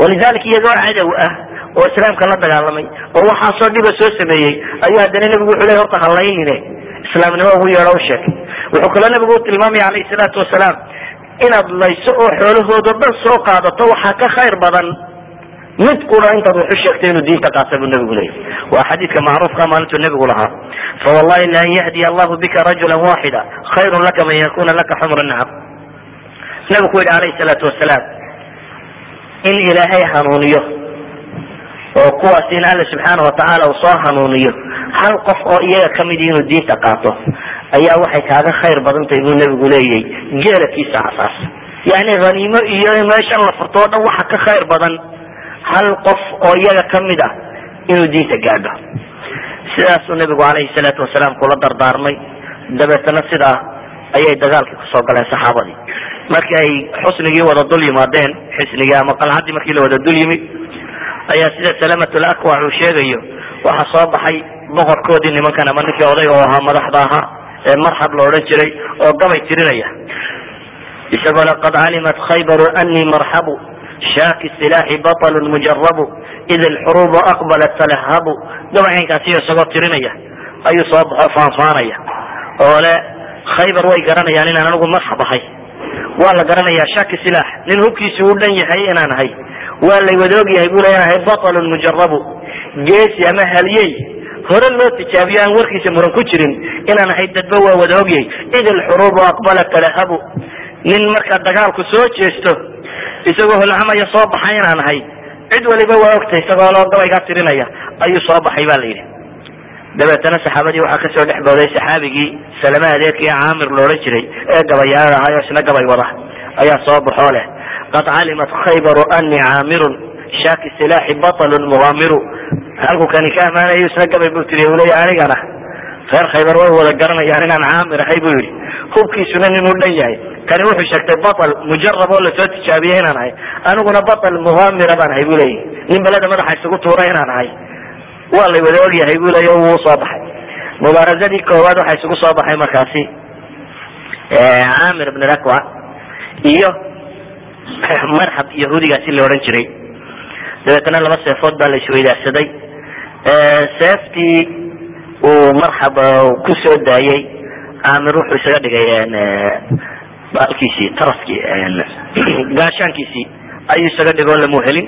walidalika iyagoo cadow ah oo islaamka la dagaalamay oo waxaasoo dhiba soo sameeyey ayuu haddana nebigu wuxuu ley horta halaynine islaamnimo ugu yeedho u sheegay. Wuxuu kaloo nebigu u tilmaamaya alayhi salaatu wasalaam inaad layso oo xoolahoodo dhan soo qaadato waxaa ka khayr badan mid kuna intaad wax sheegtay inuu diinta qaata buu nabigu leeyay waa xadiidka macruufka maalintuu nebigu lahaa. Fawallahi lan yahdiya allahu bika rajula waxida khayrun laka man yakuna laka xumra nacam nabigu yihi alayhi salaatu wasalaam in ilaahay hanuuniyo oo kuwaas in alla subxaana watacaala uu soo hanuuniyo hal qof oo iyaga ka mid inuu diinta qaato ayaa waxay kaaga khayr badan tahay buu nebigu leeyahy geelakiisa casaas yani haniimo iyo meeshan la furto o dhan waxa ka khayr badan hal qof oo iyaga ka mid ah inuu diinta gaadho. Sidaasuu nebigu calayhi salaatu wasalaam kula dardaarmay. Dabeetana sidaa ayay dagaalkii ku soo galeen saxaabadii. Markii ay xusnigii wada dul yimaadeen xisnigii ama qalcadii markii la wada dul yimid ayaa sida salamatul akwac uu sheegayo waxaa soo baxay boqorkoodii nimankan ama ninkii odayga oo ahaa madaxda ahaa ee marxab la odhan jiray oo gabay tirinaya. Isagoo le qad calimat khaybaru anii marxabu shaaki silaaxi baطlu mujarabu id alxurubu aqbalat talahabu gabaycaynkaasiyo isagoo tirinaya ayuu soo baxo faanfaanaya oo khaybar way garanayaan inaan anigu marxab ahay waa la garanayaa shaki silaax nin hubkiisi uu dhan yahay inaan ahay waa lay wada og yahay buu le ahay baطlun mujarabu geesi ama halyey hore loo tijaabiyo aan warkiisa muran ku jirin inaan ahay dadba waa wada id alxurubu aqbalat talahabu nin markaa dagaalku soo jeesto isagoo holcamaya soo baxay inaan ahay. Cid waliba waa ogtay isagoo loo gabaygaa tirinaya. Ayuu soo baxay ba la yidhi. Dabeetana saxaabadii waxaa ka soo dhex booday saxaabigii salame adeerkii caamir loodhan jiray ee gabayaada ahay oo isna gabay wada. Ayaa soo baxoo leh. Qad calimat khaybaru anii caamirun shaaki silaaxi baطlun mugaamiru. Halku kani ka amaanayo isna gabay buu tiri leya anigana reer khaybar way wada garanayaan inaan caamir ahay buu yidhi. Hubkiisuna ninuu dhan yahay. Kani wuxuu sheegtay baطl mujarab oo la soo tijaabiyey inaan ahay. Aniguna baطl mugaamira baan ahay bu leeyahy nin beleda madaxa isugu tuura inaan ahay. Waa lay wada ogyahay bu leya wuu soo baxay. Mubaarazadii koowaad waxaa isugu soo baxay markaasi. Caamir ibn rakwa iyo marxab yahuudigaasi la odhan jiray. Dabeetana laba seefood baa la seeftii uu marxab ku soo daayey caamir wuxuu isaga dhigay baalkiisii taraskii gaashaankiisii ayuu isaga dhigay oo lamu helin.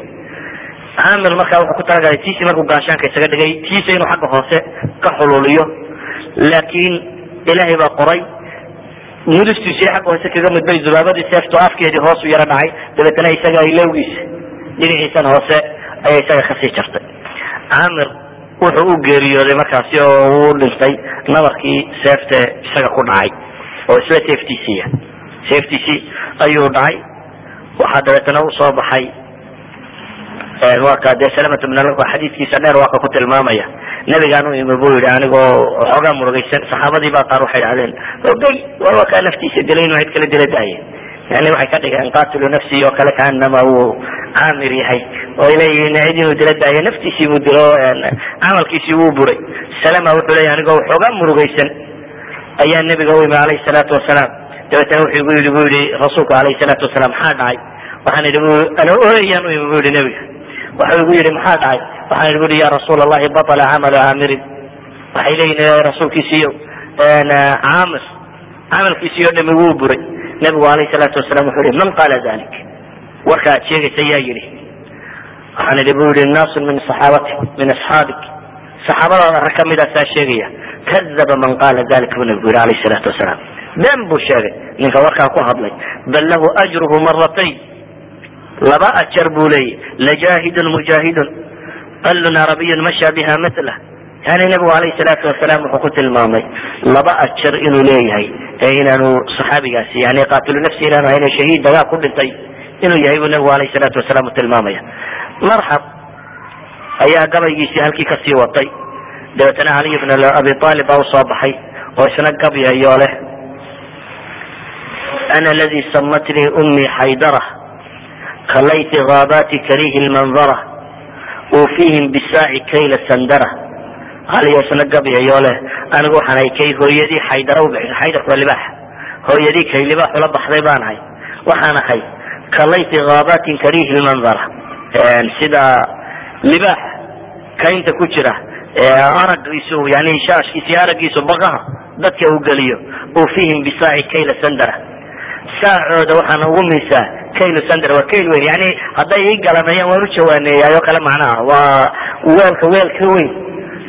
Caamir markaa wuxuu ku talagalay tiisii markuu gaashaanka isaga dhigay tiisa inuu xagga hoose ka xuluuliyo laakiin ilaahay baa qoray mudustiisii xagga hoose kaga mudbay zubaabadii seeftu afkeedii hoos u yaro dhacay. Dabeetana isaga ilowgiisa dhinaciisan hoose ayaa isaga ka sii jartay. Caamir wuxuu u geeriyooday markaasi oo uu dhintay nabarkii seefte isaga ku dhacay oo isla seeftiisiiya seeftiisii ayuu dhacay. Waxaa dabeetana u soo baxay waa dee salamat bn xadiiskiisa dheer waa ka ku tilmaamaya. Nabigaan u imi buu yihi anigoo xoogaa murugaysan saxaabadii baa qaar waxay dhahdeen ogey war waa kaa naftiisa dilay inuu cid kala dila daaye yani waxay ka dhigeen qatilu nafsi oo kale kaanama uu caamir yahay oo ay leeyihiin cid inuu dila daaye naftiisii buu dilo camalkiisii wuu buray. Salama wuxuu leeyahy anigoo xoogaa murugaysan. Ayaa nabiga u imi alayhi salaatu wasalaam. Dabeetana wuxuu igu yidhi bu yihi rasuulku alayhi salaatu wasalaam maxaa dhacay? Waxaan idhi ana ooyayaan u imi bu yihi nabiga waxau igu yihi maxaa dhacay? Waxaan idhi bui ya rasuul allahi baطla camalu caamirin waxay leeyihiin rasuulkiisiiyo caamir camalkiisii o dhami wuu buray nabigu alayh salaatu wasalam wuxuu yihi man qaala dalik warka ad sheegaysa yaa yidhi. Waxaan idhi bu yihi naasu min saxaabati min asxaabik. Saxaabadaada rag kamidaasaa sheegaya kadaba man qaala dalik bu nabigu yihi alayh salaatu wasalaam been buu sheegay. Ninka warkaa ku hadlay bal lahu ajruhu maratayn laba ajar buu leeyahy lajaahidun mujaahidun qalun arabiyun masha biha mila yani nabigu alayh salaatu wasalaam wuxuu ku tilmaamay laba ajar inuu leeyahay. ee inaanu saxaabigaasi yani qaatilu nafsi inaanu ahayn shahiid dagaal ku dhintay inuu yahay buu nabigu alayh salaatu wasalaam utilmaamaya marxab ayaa gabaygiisii halkii ka sii watay. Dabeetana caliy bn abi aalib baa u soo baxay oo isna gabyayo leh. Ana ladi samatnii ummi xaydara kalayt gaabaati karihi lmanzara ufihim bisaaci kayla sandara aliyo isna gabyayo leh anigu waxaan ahay kay hooyadii xaydara ubixisa xaydarku waa libaax. Hooyadii kay libaax ula baxday baan ahay. Waxaan ahay kalayti gaabatin karihi lmanzara sida libaax kaynta ku jira. Aragiisu yani shaashkiisi aragiisu baqaha dadka uu geliyo ufihim bisaaci kayla sandara saacooda waxaan ugu miisaa kayl sandr waa kayl weyn yani hadday ii galanayaan waan u jawaaneeyaay oo kale macnaha. Waa weelka weel ka weyn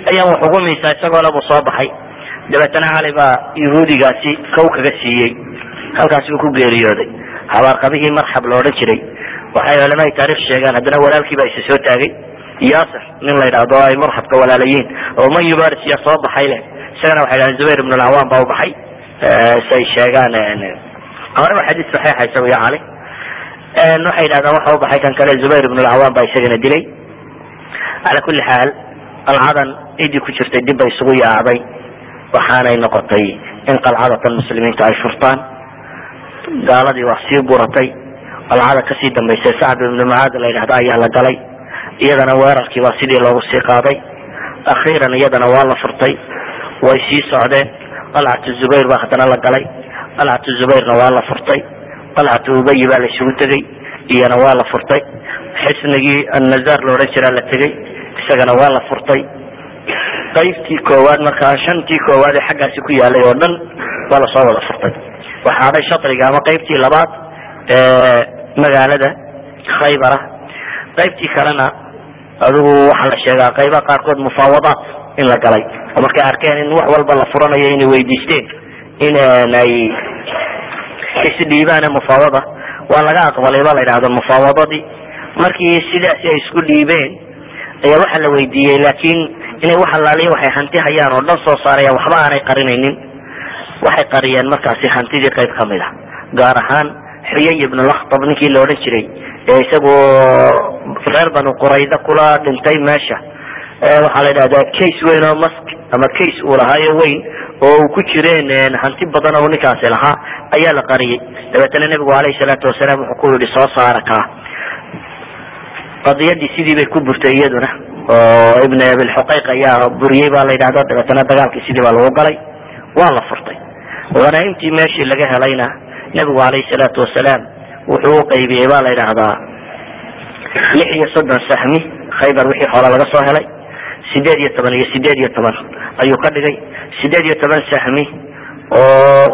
ayaan wax ugu miisaa isagoo labuu soo baxay. Dabeetana cali baa yahuudigaasi kow kaga siiyey halkaasi uu ku geeriyooday. Habaarqabihii marxab la odhan jiray. Waxay culamada taarikh sheegaan haddana walaalkii baa isa soo taagay. Yaasir nin la yidhaahdo ay marxabka walaalayiin. Oo man yubaris yaa soo baxay leh. Isagana waxay dhahdeen zubayr ibn alcawaan baa u baxay. Say sheegaan horeba xadiis saxiixa isagu iyo cali. Waxay yidhahdaan waxa u kan kale zubayr ibn alcawaan baa isagana dilay. Cala kuli xaal qalcadan ciddii ku jirtay dib bay isugu yaacday waxaanay noqotay in qalcadatan muslimiinta ay furtaan. Gaaladii waa sii buratay qalcada ka sii dambaysay sacd ibnu mucaad la yidhahda ayaa la galay. Iyadana weerarkii baa sidii loogu sii qaaday. Akhiiran iyadana waa la furtay. Way sii socdeen. Qalcatu zubayr baa haddana la galay. Qalcatu zubayrna waa la furtay. Qalcatu ubayi baa la isugu tegey. Iyana waa la furtay. Xisnigii annazar la odhan jiraa la tegey isagana waa la furtay. Qaybtii koowaad markaa shantii koowaad ee xaggaasi ku yaalay oo dhan waa la soo wada furtay. Waxaa hadhay shatriga ama qaybtii labaad ee magaalada khaybara. Qaybtii kalena adigu waxaa la sheegaa qaybaha qaarkood mufaawadaat in la galay. Oo markay arkeen in wax walba la furanayo inay weydiisteen in ay isdhiibaan mufaawada. Waa laga aqbalay ba la yidhahdo mufaawadadii markii sidaasi ay isku dhiibeen ayaa waxaa la weydiiyey laakiin inay wax allaaliya waxay hanti hayaan oo dhan soo saarayaan waxba aanay qarinaynin. Waxay qariyeen markaasi hantidii qayb ka mid a gaar ahaan xuyay ibn lakhtab ninkii la odhan jiray ee isagoo reer banu qurayda kula dhintay meesha. Waxaa la yidhahdaa case weyn oo mask ama case uu lahaayo weyn oo uu ku jireen hanti badan oo ninkaasi lahaa ayaa la qariyey. Dabeetana nebigu alayhi salaatu wasalaam wuxuu ku yihi soo saara kaa qadiyadii sidii bay ku burtay iyaduna. Oo ibn abilxuqayq ayaa buriyey baa la yidhahda dabeetana dagaalkii sidii baa lagu galay. Waa la furtay. Hanaaimtii meeshii laga helayna nebigu alayhi salaatu wasalaam wuxuu u qaybiyey ba la yidhaahdaa lix iyo soddon sahmi khaybar wixii hore laga soo helay. Sideed iyo toban iyo sideed iyo toban ayuu ka dhigay. Sideed iyo toban sahmi oo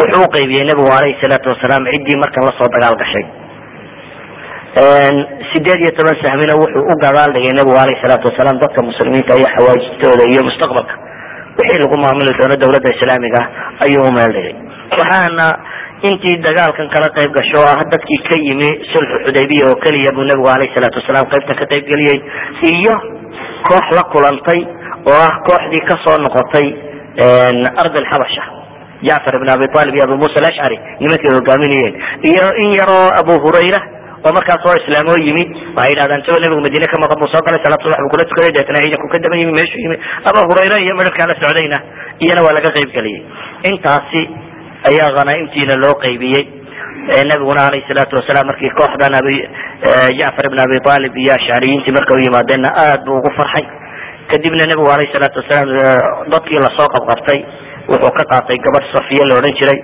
wuxuu u qaybiyey nebigu alayhi salaatu wasalaam ciddii markan la soo dagaal gashay sideed iyo toban sahmina wuxuu u gadaal dhigay nebigu alayhi salaatu wasalaam dadka muslimiinta iyo xawaajistooda iyo mustaqbalka. Wixii lagu maamuli doono dawladda islaamiga ayuu u meel dhigay waxaana intii dagaalkan kala qayb gasho oo ah dadkii ka yimi sulxu xudaybiya oo keliya buu nebigu alayhi salaatu wasalaam qaybtan ka qayb geliyey iyo koox la kulantay oo ah kooxdii ka soo noqotay ard alxabasha jacfar ibn abi talib iyo abu musa alashcari nimankay hogaaminayeen. Iyo in yaroo abu hurayra oo markaas oo islaamoo yimi waxay yidhahdaan isagoo nebigu madiine ka maqan buu soo galay salaad subax buu kula tukaday deetana ciidanku ka daba yimi meeshuu yimi abu hurayra iyo midharkaa la socdayna iyana waa laga qayb geliyey intaasi ayaa hanaaimtiina loo qaybiyey. Nabiguna alayh salaatu wasalaam markii kooxdan abi jacfar ibn abi talib iyo ashcariyiintii marka u yimaadeenna aad buu ugu farxay. Kadibna nebigu alayh salaatu wasalaam dadkii la soo qabqabtay wuxuu ka qaatay gabadh safiya la odhan jiray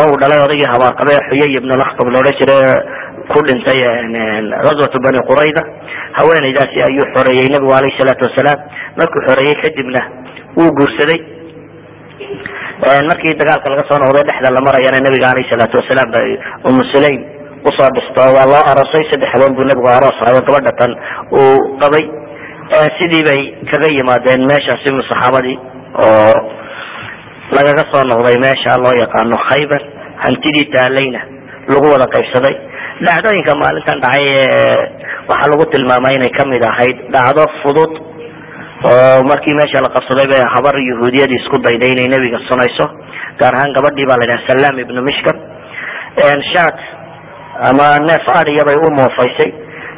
oo uu dhalay odaygii habaarqabe xuyay ibn lakhtab la odhan jiray ku dhintay ghazwatu bani qurayda haweenaydaasi ayuu xoreeyey nebigu alayh salaatu wasalaam markuu xoreeyey kadibna wuu guursaday markii dagaalka laga soo noqday dhexda la marayana nabiga alayh salaatu wasalaam ba umu u soo dhisto waa loo aroosay saddex habeen buu nebigu aroos hayo gabadha tan uu qabay sidii bay kaga yimaadeen meeshaasi saxaabadii oo lagaga soo noqday meesha loo yaqaano khaybar hantidii taalayna lagu wada qaybsaday dhacdooyinka maalintan dhacay waxaa lagu tilmaamay inay ka mid ahayd dhacdo fudud oo markii meesha la qabsaday bay habar yahuudiyadii isku dayday inay nebiga sunayso gaar ahaan gabadhii baa la yidhaha salam ibnu mishkam shat ama neef adiya bay u moofaysay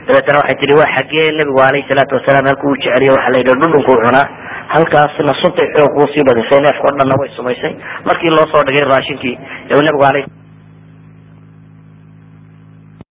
dabeetana waxay tihi waa xaggee nebigu alayhi salaatu wasalaam halku u jeceliyo waxaa la yidhi dhudhunkuu cunaa. Halkaasna suntay xoog uu sii badisay neefka o dhanna way sumaysay. Markii loo soo dhigay raashinkii nebigu alayh